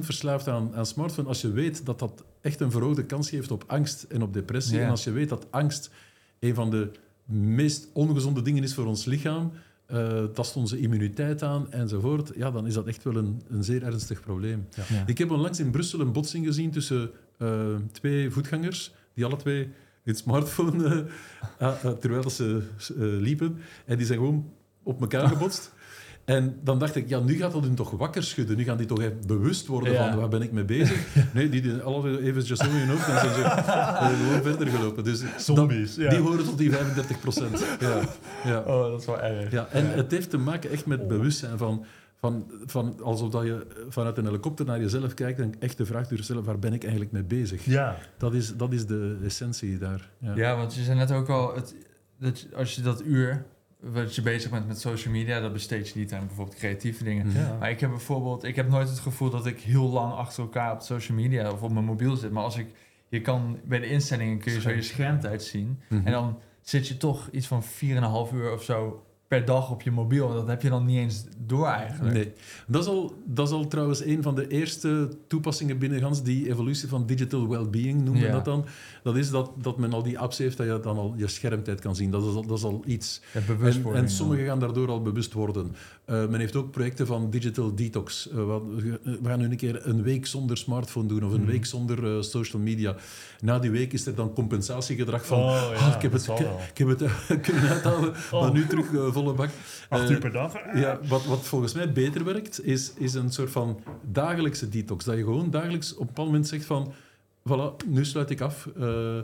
verslaafd aan, aan smartphone, als je weet dat dat echt een verhoogde kans geeft op angst en op depressie. Ja. En als je weet dat angst een van de meest ongezonde dingen is voor ons lichaam, eh tast onze immuniteit aan enzovoort, ja, dan is dat echt wel een, een zeer ernstig probleem. Ja. Ik heb onlangs in Brussel een botsing gezien tussen eh, twee voetgangers, die alle twee hun smartphone, [LAUGHS] eh, terwijl ze eh, liepen, en die zijn gewoon op elkaar [LAUGHS] gebotst. En dan dacht ik, ja, nu gaat dat hun toch wakker schudden. Nu gaan die toch even bewust worden Ja. van waar ben ik mee bezig. [LAUGHS] Nee, die doen alle eventjes zo in hun hoofd en zijn ze eh, gewoon verder gelopen. Dus Zombies, dat- ja. Die horen tot die 35 procent. Ja, ja. Oh, dat is wel erg. Ja, en het heeft te maken echt met bewustzijn van, van, van alsof dat je vanuit een helikopter naar jezelf kijkt en echt de vraag durft stellen, waar ben ik eigenlijk mee bezig? Ja, Dat, is, dat is de essentie daar. Ja. Ja, want je zei net ook al, het, dat, als je dat uur wat je bezig bent met social media, dat besteed je niet aan bijvoorbeeld creatieve dingen. Ja. Maar ik heb bijvoorbeeld, ik heb nooit het gevoel dat ik heel lang achter elkaar op social media of op mijn mobiel zit. Maar als ik, je kan bij de instellingen kun je zo je schermtijd zien. Mhm. En dan zit je toch iets van 4,5 uur of zo per dag op je mobiel. Dat heb je dan niet eens door eigenlijk. Nee. Dat is, al, dat is al trouwens een van de eerste toepassingen binnen die evolutie van digital well-being noemen we Ja. dat dan. Dat is dat, dat men al die apps heeft dat je dan al je schermtijd kan zien. Dat is al, dat is al iets. Ja, En, en sommigen gaan daardoor al bewust worden. Eh, men heeft ook projecten van digital detox. Eh, wat- we gaan nu een keer een week zonder smartphone doen of een Mhm. week zonder eh, social media. Na die week is er dan compensatiegedrag van... Oh, ja, "Ah, ik heb het, ik, heb het kunnen uithalen, Oh. maar nu terug volle bak. Acht Eh, uur per dag? ja, wat, wat volgens mij beter werkt, is, is een soort van dagelijkse detox. Dat je gewoon dagelijks op een bepaald moment zegt van... Voilà, nu sluit ik af. Eh,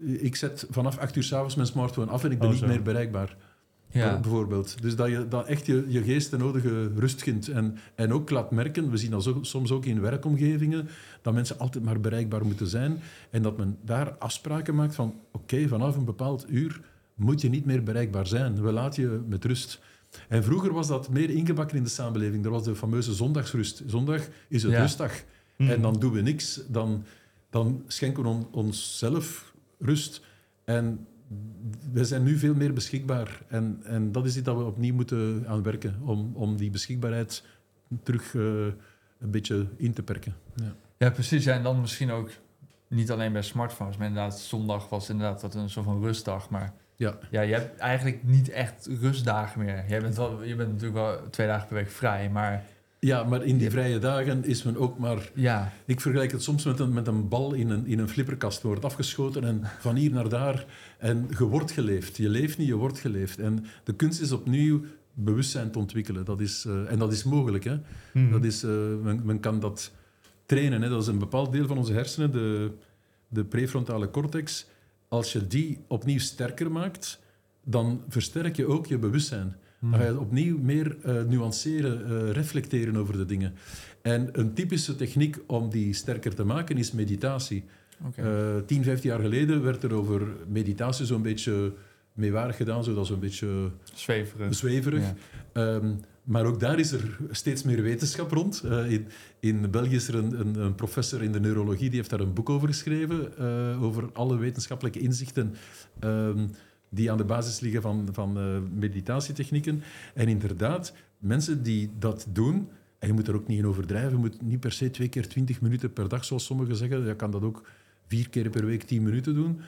ik zet vanaf 8 uur s'avonds mijn smartphone af en ik ben Oh, niet meer bereikbaar. ja. b- Bijvoorbeeld. Dus dat je dat echt je, je geest de nodige rust gunt. En, en ook laat merken, we zien dat zo- soms ook in werkomgevingen, dat mensen altijd maar bereikbaar moeten zijn. En dat men daar afspraken maakt van, oké, vanaf een bepaald uur moet je niet meer bereikbaar zijn. We laten je met rust. En vroeger was dat meer ingebakken in de samenleving. Er was de fameuze zondagsrust. Zondag is het Ja. rustdag. Mhm. En dan doen we niks. Dan, dan schenken we on- onszelf rust. En we zijn nu veel meer beschikbaar. En, en dat is iets dat we opnieuw moeten aan werken. Om, om die beschikbaarheid terug eh, een beetje in te perken. Ja. Ja, precies. Ja, en dan misschien ook niet alleen bij smartphones, maar inderdaad, zondag was inderdaad dat een soort van rustdag. Maar Ja. ja, je hebt eigenlijk niet echt rustdagen meer. Jij bent wel, je bent natuurlijk wel twee dagen per week vrij, maar ja, maar in die vrije dagen is men ook maar... ja, Ik vergelijk het soms met een, met een bal in een, in een flipperkast. wordt afgeschoten en van hier naar daar. En je wordt geleefd. Je leeft niet, je wordt geleefd. En de kunst is opnieuw bewustzijn te ontwikkelen. Dat is, eh, en dat is mogelijk. Hè? Mhm. Dat is, eh, men, men kan dat trainen. Hè? Dat is een bepaald deel van onze hersenen, de, de prefrontale cortex. Als je die opnieuw sterker maakt, dan versterk je ook je bewustzijn. Dan ga je opnieuw meer eh, nuanceren, eh, reflecteren over de dingen. En een typische techniek om die sterker te maken is meditatie. Eh 10, 15 jaar geleden werd er over meditatie zo'n beetje meewarig gedaan, zodat zo'n beetje Zweverig. zweverig. Ja. Ehm, maar ook daar is er steeds meer wetenschap rond. Eh, in, in België is er een, een, professor in de neurologie die heeft daar een boek over geschreven, eh, over alle wetenschappelijke inzichten ehm, die aan de basis liggen van, van eh, meditatietechnieken. En inderdaad, mensen die dat doen, en je moet er ook niet in overdrijven, je moet niet per se twee keer twintig minuten per dag, zoals sommigen zeggen. Je kan dat ook vier keer per week tien minuten doen.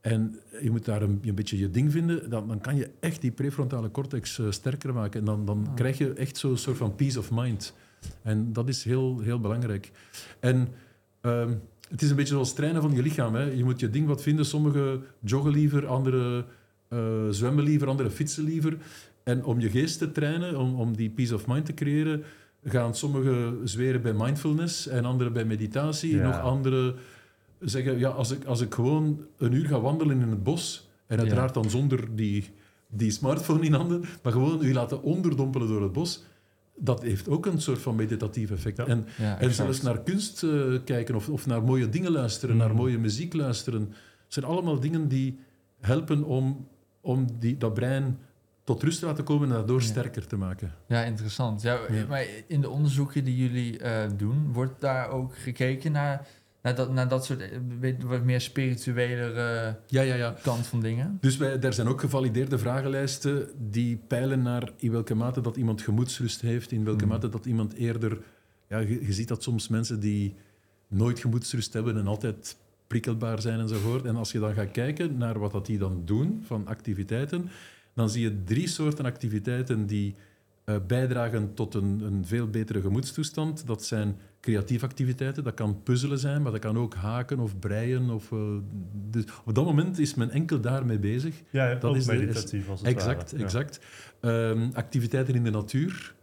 En je moet daar een, een beetje je ding vinden. Dan, dan kan je echt die prefrontale cortex eh, sterker maken. En dan, dan krijg je echt zo'n soort van peace of mind. En dat is heel, heel belangrijk. En ehm, het is een beetje zoals trainen van je lichaam. Hè. Je moet je ding wat vinden. Sommigen joggen liever, anderen eh, zwemmen liever, anderen fietsen liever. En om je geest te trainen, om, om die peace of mind te creëren, gaan sommigen zweren bij mindfulness en anderen bij meditatie. Ja. Nog anderen zeggen, ja, als ik, als ik gewoon een uur ga wandelen in het bos, en uiteraard dan zonder die, die smartphone in handen, maar gewoon u laten onderdompelen door het bos, dat heeft ook een soort van meditatief effect. Ja. En, Ja, en zelfs naar kunst eh, kijken of, of naar mooie dingen luisteren, Mm. naar mooie muziek luisteren, zijn allemaal dingen die helpen om, om die, dat brein tot rust te laten komen en daardoor sterker te maken. Ja, interessant. Ja, Ja. Maar in de onderzoeken die jullie eh, doen, wordt daar ook gekeken naar, naar, dat, naar dat soort eh, wat meer spirituelere Ja, ja, ja. kant van dingen? Dus wij, er zijn ook gevalideerde vragenlijsten die peilen naar in welke mate dat iemand gemoedsrust heeft, in welke Hmm. mate dat iemand eerder... Ja, je, je ziet dat soms mensen die nooit gemoedsrust hebben en altijd prikkelbaar zijn enzovoort. En als je dan gaat kijken naar wat dat die dan doen van activiteiten, dan zie je drie soorten activiteiten die eh, bijdragen tot een, een veel betere gemoedstoestand. Dat zijn creatieve activiteiten, dat kan puzzelen zijn, maar dat kan ook haken of breien. Of, eh, dus op dat moment is men enkel daarmee bezig. Ja, Dat is de- meditatief als het Exact, ware. Ja. exact. Ehm, activiteiten in de natuur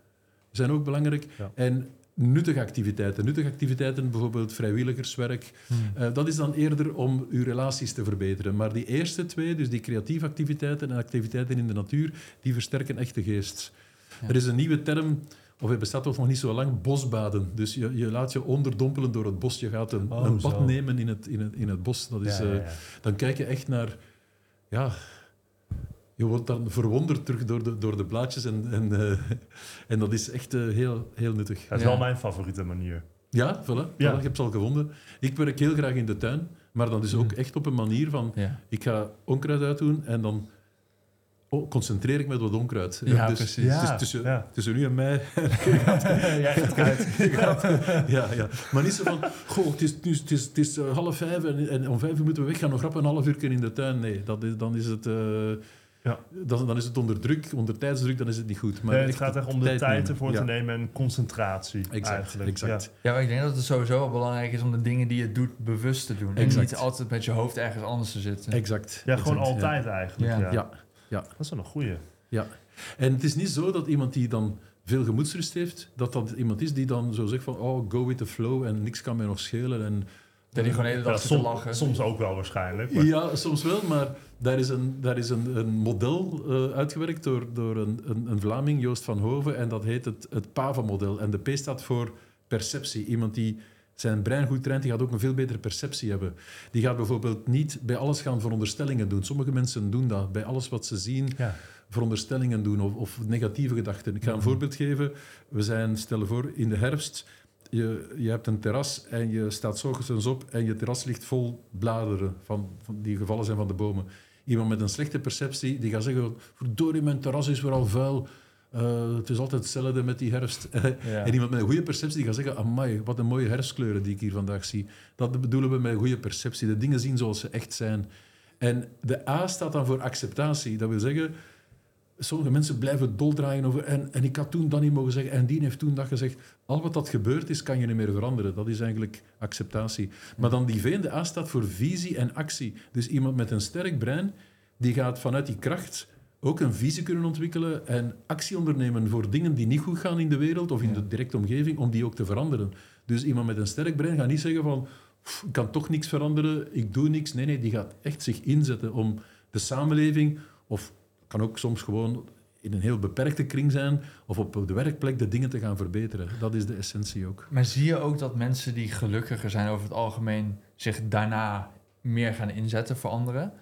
zijn ook belangrijk. Ja. En nuttige activiteiten. Nuttige activiteiten, bijvoorbeeld vrijwilligerswerk. Eh, dat is dan eerder om uw relaties te verbeteren. Maar die eerste twee, dus die creatieve activiteiten en activiteiten in de natuur, die versterken echt de geest. Ja. Er is een nieuwe term, of het bestaat toch nog niet zo lang, bosbaden. Dus je, je laat je onderdompelen door het bos. Je gaat een, Oh, een bad zo. nemen in het, in, het, in het bos. Dat is, Ja, ja, eh, dan kijk je echt naar... Ja, je wordt dan verwonderd terug door de, door de blaadjes. En, en, eh, en dat is echt eh, heel, heel nuttig. Dat is Ja. wel mijn favoriete manier. Ja, voilà, Ja. voilà, ik heb ze al gevonden. Ik werk heel graag in de tuin, maar dat is ook Mm. echt op een manier van... Ja, Ik ga onkruid uitdoen en dan oh, concentreer ik me op dat onkruid. Ja, dus, precies. dus Ja, tussen, ja. tussen nu en mij... [LAUGHS] [LAUGHS] Jij gaat uit. ja, ja. Maar niet zo van... Goh, het is, nu- het is, het is eh, half vijf en, en om vijf uur moeten we weg gaan. Nog rap een half uur in de tuin. Nee, dat is, dan is het... eh, Ja. dan, dan is het onder druk, onder tijdsdruk, dan is het niet goed. Maar Nee, het gaat echt om de tijd, ervoor Ja, te nemen en concentratie. Exact, eigenlijk. exact. Ja, ik denk dat het sowieso wel belangrijk is om de dingen die je doet bewust te doen. En niet altijd met je hoofd ergens anders te zitten. Exact. Ja, ja gewoon altijd eigenlijk. Ja. Ja. Ja. Dat is wel een goeie. En het is niet zo dat iemand die dan veel gemoedsrust heeft, dat dat iemand is die dan zo zegt van oh, go with the flow en niks kan mij nog schelen. En, Dat die gewoon de hele Ja, dag som- lachen. soms ook wel waarschijnlijk. maar- Ja, soms wel, maar daar is een, daar is een, een model eh, uitgewerkt door, door een, een, een Vlaming, Joost van Hoven, en dat heet het, het PAVA-model. En de P staat voor perceptie. Iemand die zijn brein goed traint, die gaat ook een veel betere perceptie hebben. Die gaat bijvoorbeeld niet bij alles gaan veronderstellingen doen. Sommige mensen doen dat. Bij alles wat ze zien, Ja. veronderstellingen doen of, of negatieve gedachten. Ik ga een Mhm. voorbeeld geven. We zijn, stel voor, in de herfst. Je, je hebt een terras en je staat ochtends op en je terras ligt vol bladeren van, van, die gevallen zijn van de bomen. Iemand met een slechte perceptie die gaat zeggen: Verdorie, mijn terras is weer al vuil. Eh, het is altijd hetzelfde met die herfst. [LAUGHS] Ja. En iemand met een goede perceptie die gaat zeggen: Amai, wat een mooie herfstkleuren die ik hier vandaag zie. Dat bedoelen we met een goede perceptie. De dingen zien zoals ze echt zijn. En de A staat dan voor acceptatie. Dat wil zeggen, sommige mensen blijven doldraaien over. En, en ik had toen dat niet mogen zeggen. En die heeft toen dat gezegd. Al wat dat gebeurd is, kan je niet meer veranderen. Dat is eigenlijk acceptatie. Maar dan die V en de A staat voor visie en actie. Dus iemand met een sterk brein, die gaat vanuit die kracht ook een visie kunnen ontwikkelen en actie ondernemen voor dingen die niet goed gaan in de wereld of in de directe omgeving, om die ook te veranderen. Dus iemand met een sterk brein gaat niet zeggen van "Pff, ik kan toch niks veranderen, ik doe niks. Nee, nee, die gaat echt zich inzetten om de samenleving, of kan ook soms gewoon in een heel beperkte kring zijn, of op de werkplek de dingen te gaan verbeteren. Dat is de essentie ook. Maar zie je ook dat mensen die gelukkiger zijn over het algemeen zich daarna meer gaan inzetten voor anderen?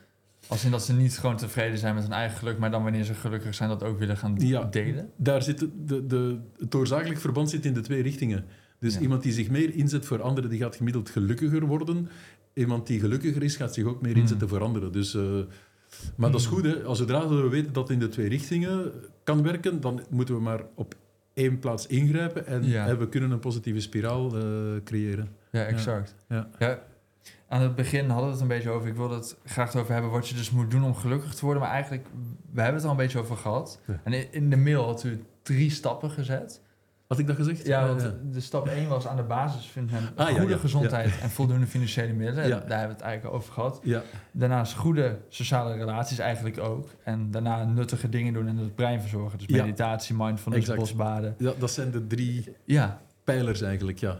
Als in dat ze niet gewoon tevreden zijn met hun eigen geluk, maar dan wanneer ze gelukkig zijn dat ook willen gaan Ja. delen? Daar zit de, de, het oorzakelijk verband zit in de twee richtingen. Dus Ja. iemand die zich meer inzet voor anderen, die gaat gemiddeld gelukkiger worden. Iemand die gelukkiger is, gaat zich ook meer Hmm. inzetten voor anderen. Dus, eh, maar dat is goed, hè. Als zodra we weten dat het in de twee richtingen kan werken, dan moeten we maar op één plaats ingrijpen en, Ja. en we kunnen een positieve spiraal eh, creëren. Ja, exact. Ja. Aan het begin hadden we het een beetje over, ik wilde het graag over hebben wat je dus moet doen om gelukkig te worden, maar eigenlijk, we hebben het al een beetje over gehad. Ja. En in- de mail had u drie stappen gezet. Had ik dat gezegd? Ja, want ja. de stap 1 was aan de basis vindt men Ah, goede ja, gezondheid en voldoende financiële middelen. Daar hebben we het eigenlijk over gehad. Daarnaast goede sociale relaties eigenlijk ook. En daarna nuttige dingen doen en het brein verzorgen. Dus meditatie, mindfulness, Exact. bosbaden. ja, dat zijn de drie Ja, pijlers eigenlijk, ja.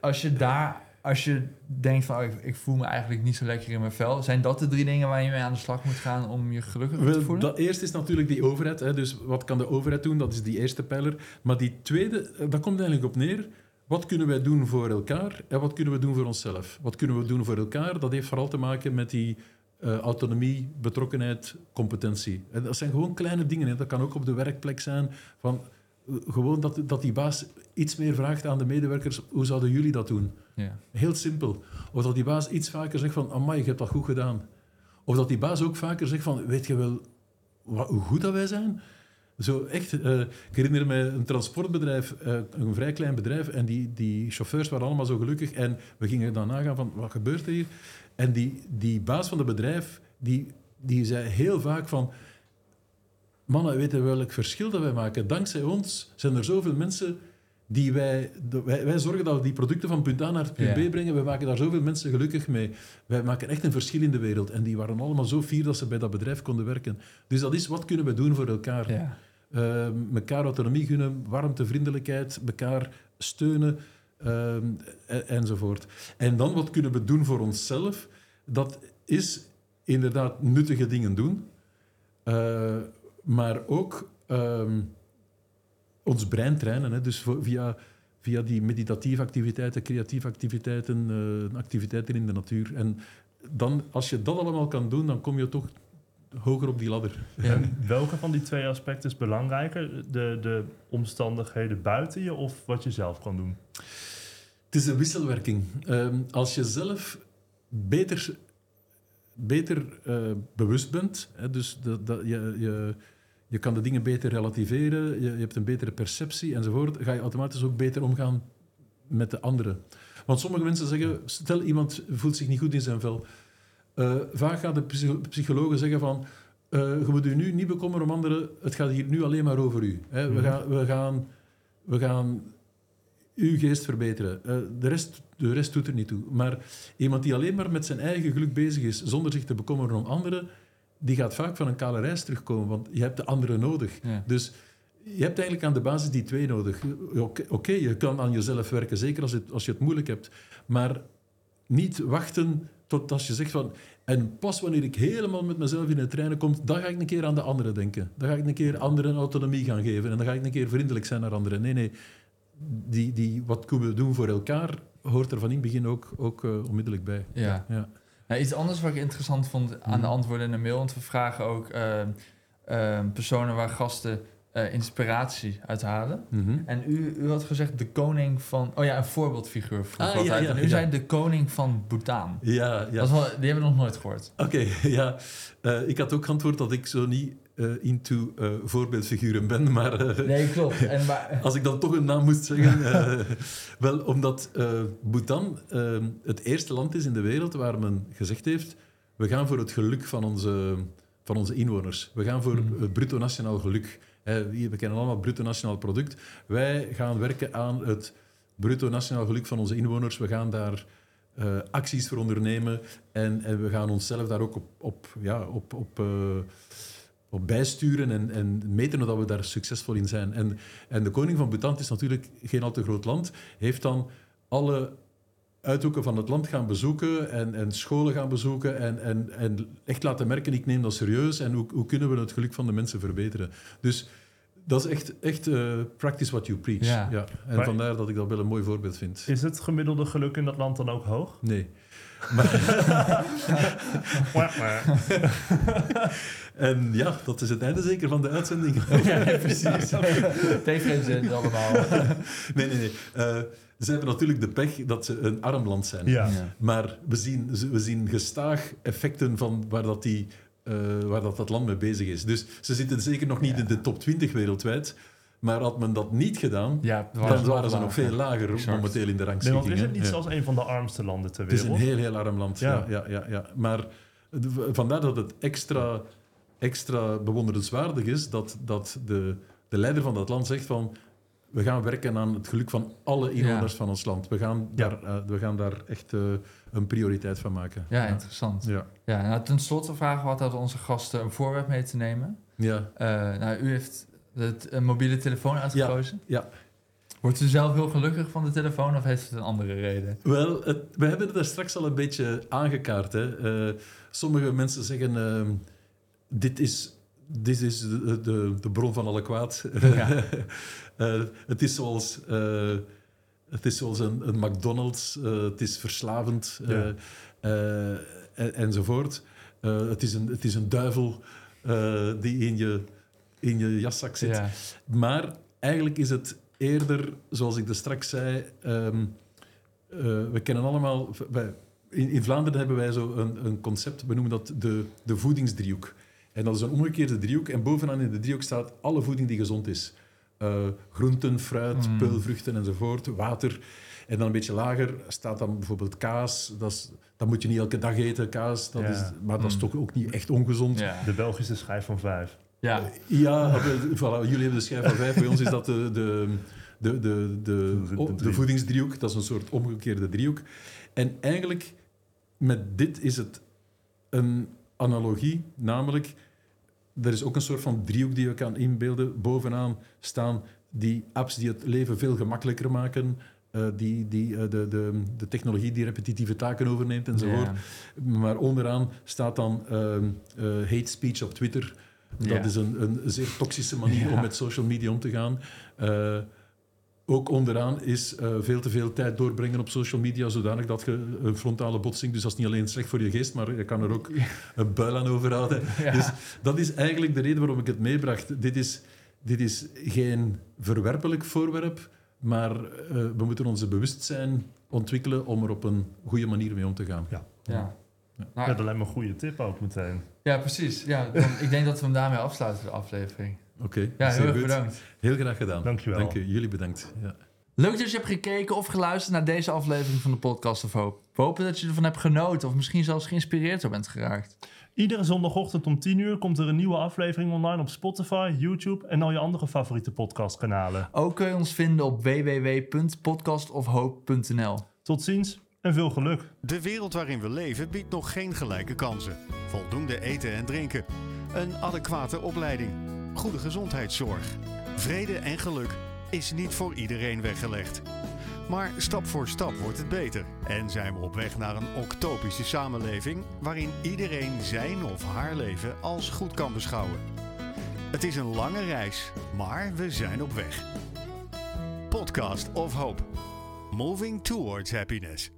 als je daar, als je denkt van oh, ik, ik voel me eigenlijk niet zo lekker in mijn vel. Zijn dat de drie dingen waar je mee aan de slag moet gaan om je gelukkig te Wel, voelen? dat eerste is natuurlijk die overheid. Hè. Dus wat kan de overheid doen? Dat is die eerste pijler. Maar die tweede, eh, dat komt eigenlijk op neer. Wat kunnen wij doen voor elkaar en wat kunnen we doen voor onszelf? Wat kunnen we doen voor elkaar? Dat heeft vooral te maken met die eh, autonomie, betrokkenheid, competentie. En dat zijn gewoon kleine dingen. Hè. Dat kan ook op de werkplek zijn. Van, gewoon dat, dat die baas iets meer vraagt aan de medewerkers. Hoe zouden jullie dat doen? Ja. Heel simpel. Of dat die baas iets vaker zegt van... Amai, je hebt dat goed gedaan. Of dat die baas ook vaker zegt van... Weet je wel wat, hoe goed dat wij zijn? Zo echt... eh, ik herinner me een transportbedrijf, eh, een vrij klein bedrijf. En die, die chauffeurs waren allemaal zo gelukkig. En we gingen dan nagaan van... Wat gebeurt er hier? En die, die baas van het bedrijf... Die, die zei heel vaak van... Mannen, weten welk verschil dat wij maken? Dankzij ons zijn er zoveel mensen die wij, wij... Wij zorgen dat we die producten van punt A naar punt Ja. B brengen. We maken daar zoveel mensen gelukkig mee. Wij maken echt een verschil in de wereld. En die waren allemaal zo fier dat ze bij dat bedrijf konden werken. Dus dat is, wat kunnen we doen voor elkaar? Ja. Eh, mekaar autonomie gunnen, warmte, vriendelijkheid, elkaar steunen ehm, en- enzovoort. En dan wat kunnen we doen voor onszelf? Dat is inderdaad nuttige dingen doen, eh, maar ook ehm, ons brein trainen. Hè? Dus voor- via, via die meditatieve activiteiten, creatieve activiteiten, eh, activiteiten in de natuur. En dan, als je dat allemaal kan doen, dan kom je toch hoger op die ladder. En welke van die twee aspecten is belangrijker? De, de omstandigheden buiten je of wat je zelf kan doen? Het is een wisselwerking. Ehm, als je zelf beter, beter eh, bewust bent, hè, dus dat, dat, je, je, je kan de dingen beter relativeren, je, je hebt een betere perceptie enzovoort, ga je automatisch ook beter omgaan met de anderen. Want sommige mensen zeggen, stel iemand voelt zich niet goed in zijn vel. Eh, vaak gaan de psycho- psychologen zeggen van, eh, je moet u nu niet bekommeren om anderen, het gaat hier nu alleen maar over u. Hè. We, Mhm. gaan, we, gaan, we gaan uw geest verbeteren. Eh, de, rest, de rest doet er niet toe. Maar iemand die alleen maar met zijn eigen geluk bezig is, zonder zich te bekommeren om anderen, die gaat vaak van een kale reis terugkomen, want je hebt de anderen nodig. Ja. Dus je hebt eigenlijk aan de basis die twee nodig. Oké, je kan aan jezelf werken, zeker als, het, als je het moeilijk hebt. Maar niet wachten tot als je zegt van... En pas wanneer ik helemaal met mezelf in het trainen kom, dan ga ik een keer aan de anderen denken. Dan ga ik een keer anderen autonomie gaan geven. En dan ga ik een keer vriendelijk zijn naar anderen. Nee, nee. Die, die, wat kunnen we doen voor elkaar, hoort er van in het begin ook, ook eh, onmiddellijk bij. Ja. Ja. Nou, iets anders wat ik interessant vond aan de Mhm. antwoorden in de mail, want we vragen ook ehm, ehm, personen waar gasten eh, inspiratie uit halen. Mhm. En u, u had gezegd de koning van... Oh ja, een voorbeeldfiguur vroeg Ah, wat ja, uit. ja, en u ja. zei de koning van Bhutan. Ja, ja. Dat is wel, die hebben we nog nooit gehoord. Oké, [LAUGHS] ja. Eh, ik had ook geantwoord dat ik zo niet eh, into eh, voorbeeldfiguren ben, maar... eh, Nee, klopt. En, maar, [LAUGHS] Als ik dan toch een naam moest zeggen. [LAUGHS] wel, omdat Bhutan het eerste land is in de wereld waar men gezegd heeft: we gaan voor het geluk van onze, van onze inwoners. We gaan voor het bruto nationaal geluk. We kennen allemaal bruto nationaal product. Wij gaan werken aan het bruto nationaal geluk van onze inwoners. We gaan daar acties voor ondernemen en, en we gaan onszelf daar ook op, op, ja, op, op, op bijsturen en, en meten dat we daar succesvol in zijn. En, en de koning van Bhutan is natuurlijk geen al te groot land, heeft dan alle uithoeken van het land gaan bezoeken en, en scholen gaan bezoeken en, en, en echt laten merken, ik neem dat serieus en hoe, hoe kunnen we het geluk van de mensen verbeteren. Dus dat is echt, echt eh, practice what you preach. Ja. En Maar- vandaar dat ik dat wel een mooi voorbeeld vind. Is het gemiddelde geluk in dat land dan ook hoog? Nee. [LAUGHS] [LAUGHS] [LAUGHS] En ja, dat is het einde zeker van de uitzending. [LAUGHS] ja, precies. Het heeft geen zin allemaal. Nee, nee, nee. Eh, ze hebben natuurlijk de pech dat ze een arm land zijn. Ja. Ja. Maar we zien, we zien gestaag effecten van waar, dat, die, eh, waar dat, dat land mee bezig is. Dus ze zitten zeker nog niet Ja. in de top 20 wereldwijd. Maar had men dat niet gedaan, Ja, dan waren ze nog veel lager Exact. momenteel in de Nee, rangschikking. want is het niet Ja. zelfs een van de armste landen ter Het is wereld? een heel, heel arm land. Ja. Ja. Ja, ja, ja, Maar de- vandaar dat het extra, extra bewonderenswaardig is dat, dat de, de leider van dat land zegt van we gaan werken aan het geluk van alle inwoners van ons land. We gaan Ja. daar, eh, we gaan daar echt eh, een prioriteit van maken. Ja, interessant. Ja. Ja, nou, ten slotte vragen we altijd onze gasten een voorwerp mee te nemen. Ja. Eh, nou, u heeft het een mobiele telefoon uitgekozen. ja. Wordt u zelf heel gelukkig van de telefoon of heeft het een andere reden? Wel, we hebben het daar straks al een beetje aangekaart. Hè. Sommige mensen zeggen, ehm, dit is, dit is de, de, de bron van alle kwaad. Ja. [LAUGHS] Eh, het is zoals, eh, het is zoals een, een McDonald's, eh, het is verslavend Ja. en, enzovoort. het, is een, het is een duivel die in je, in je jaszak zit. Ja. Maar eigenlijk is het eerder, zoals ik er straks zei, ehm, eh, we kennen allemaal... Wij, in, in Vlaanderen hebben wij zo een, een concept, we noemen dat de, de voedingsdriehoek. En dat is een omgekeerde driehoek. En bovenaan in de driehoek staat alle voeding die gezond is. Eh, groenten, fruit, Mm. peulvruchten enzovoort, water. En dan een beetje lager staat dan bijvoorbeeld kaas. Dat, is, dat moet je niet elke dag eten, kaas. Dat Ja. is, maar dat is Mm. toch ook niet echt ongezond. Ja. De Belgische schijf van vijf. ja. Ja, we- voilà, jullie hebben de schijf van vijf. Bij ons is dat de, de, de, de, de, De- de oh, de drie. voedingsdriehoek. Dat is een soort omgekeerde driehoek. En eigenlijk, met dit is het een analogie. Namelijk, er is ook een soort van driehoek die je kan inbeelden. Bovenaan staan die apps die het leven veel gemakkelijker maken. eh, die, die, eh, de, de, de technologie die repetitieve taken overneemt enzovoort. Ja. Maar onderaan staat dan ehm, eh, hate speech op Twitter. Dat is een, een zeer toxische manier om met social media om te gaan. Eh, ook onderaan is eh, veel te veel tijd doorbrengen op social media, zodanig dat je een frontale botsing, dus dat is niet alleen slecht voor je geest, maar je kan er ook een buil aan overhouden. Ja. Dus dat is eigenlijk de reden waarom ik het meebracht. Dit is, dit is geen verwerpelijk voorwerp, maar eh, we moeten onze bewustzijn ontwikkelen om er op een goede manier mee om te gaan. Ja. Ja. Nou, Ja, dat lijkt me een goede tip ook meteen. ja, precies. Ja, dan, ik denk dat we hem daarmee afsluiten, de aflevering. Oké, Ja, heel erg goed. bedankt. Heel graag gedaan. Dankjewel. Dank je. Jullie bedankt. Ja. Leuk dat je hebt gekeken of geluisterd naar deze aflevering van de Podcast of Hope. We hopen dat je ervan hebt genoten of misschien zelfs geïnspireerd door bent geraakt. Iedere zondagochtend om 10 uur komt er een nieuwe aflevering online op Spotify, YouTube en al je andere favoriete podcastkanalen. Ook kun je ons vinden op www.podcastofhope.nl. Tot ziens en veel geluk. De wereld waarin we leven biedt nog geen gelijke kansen. Voldoende eten en drinken. Een adequate opleiding. Goede gezondheidszorg. Vrede en geluk is niet voor iedereen weggelegd. Maar stap voor stap wordt het beter. En zijn we op weg naar een octopische samenleving waarin iedereen zijn of haar leven als goed kan beschouwen. Het is een lange reis, maar we zijn op weg. Podcast of Hope. Moving towards happiness.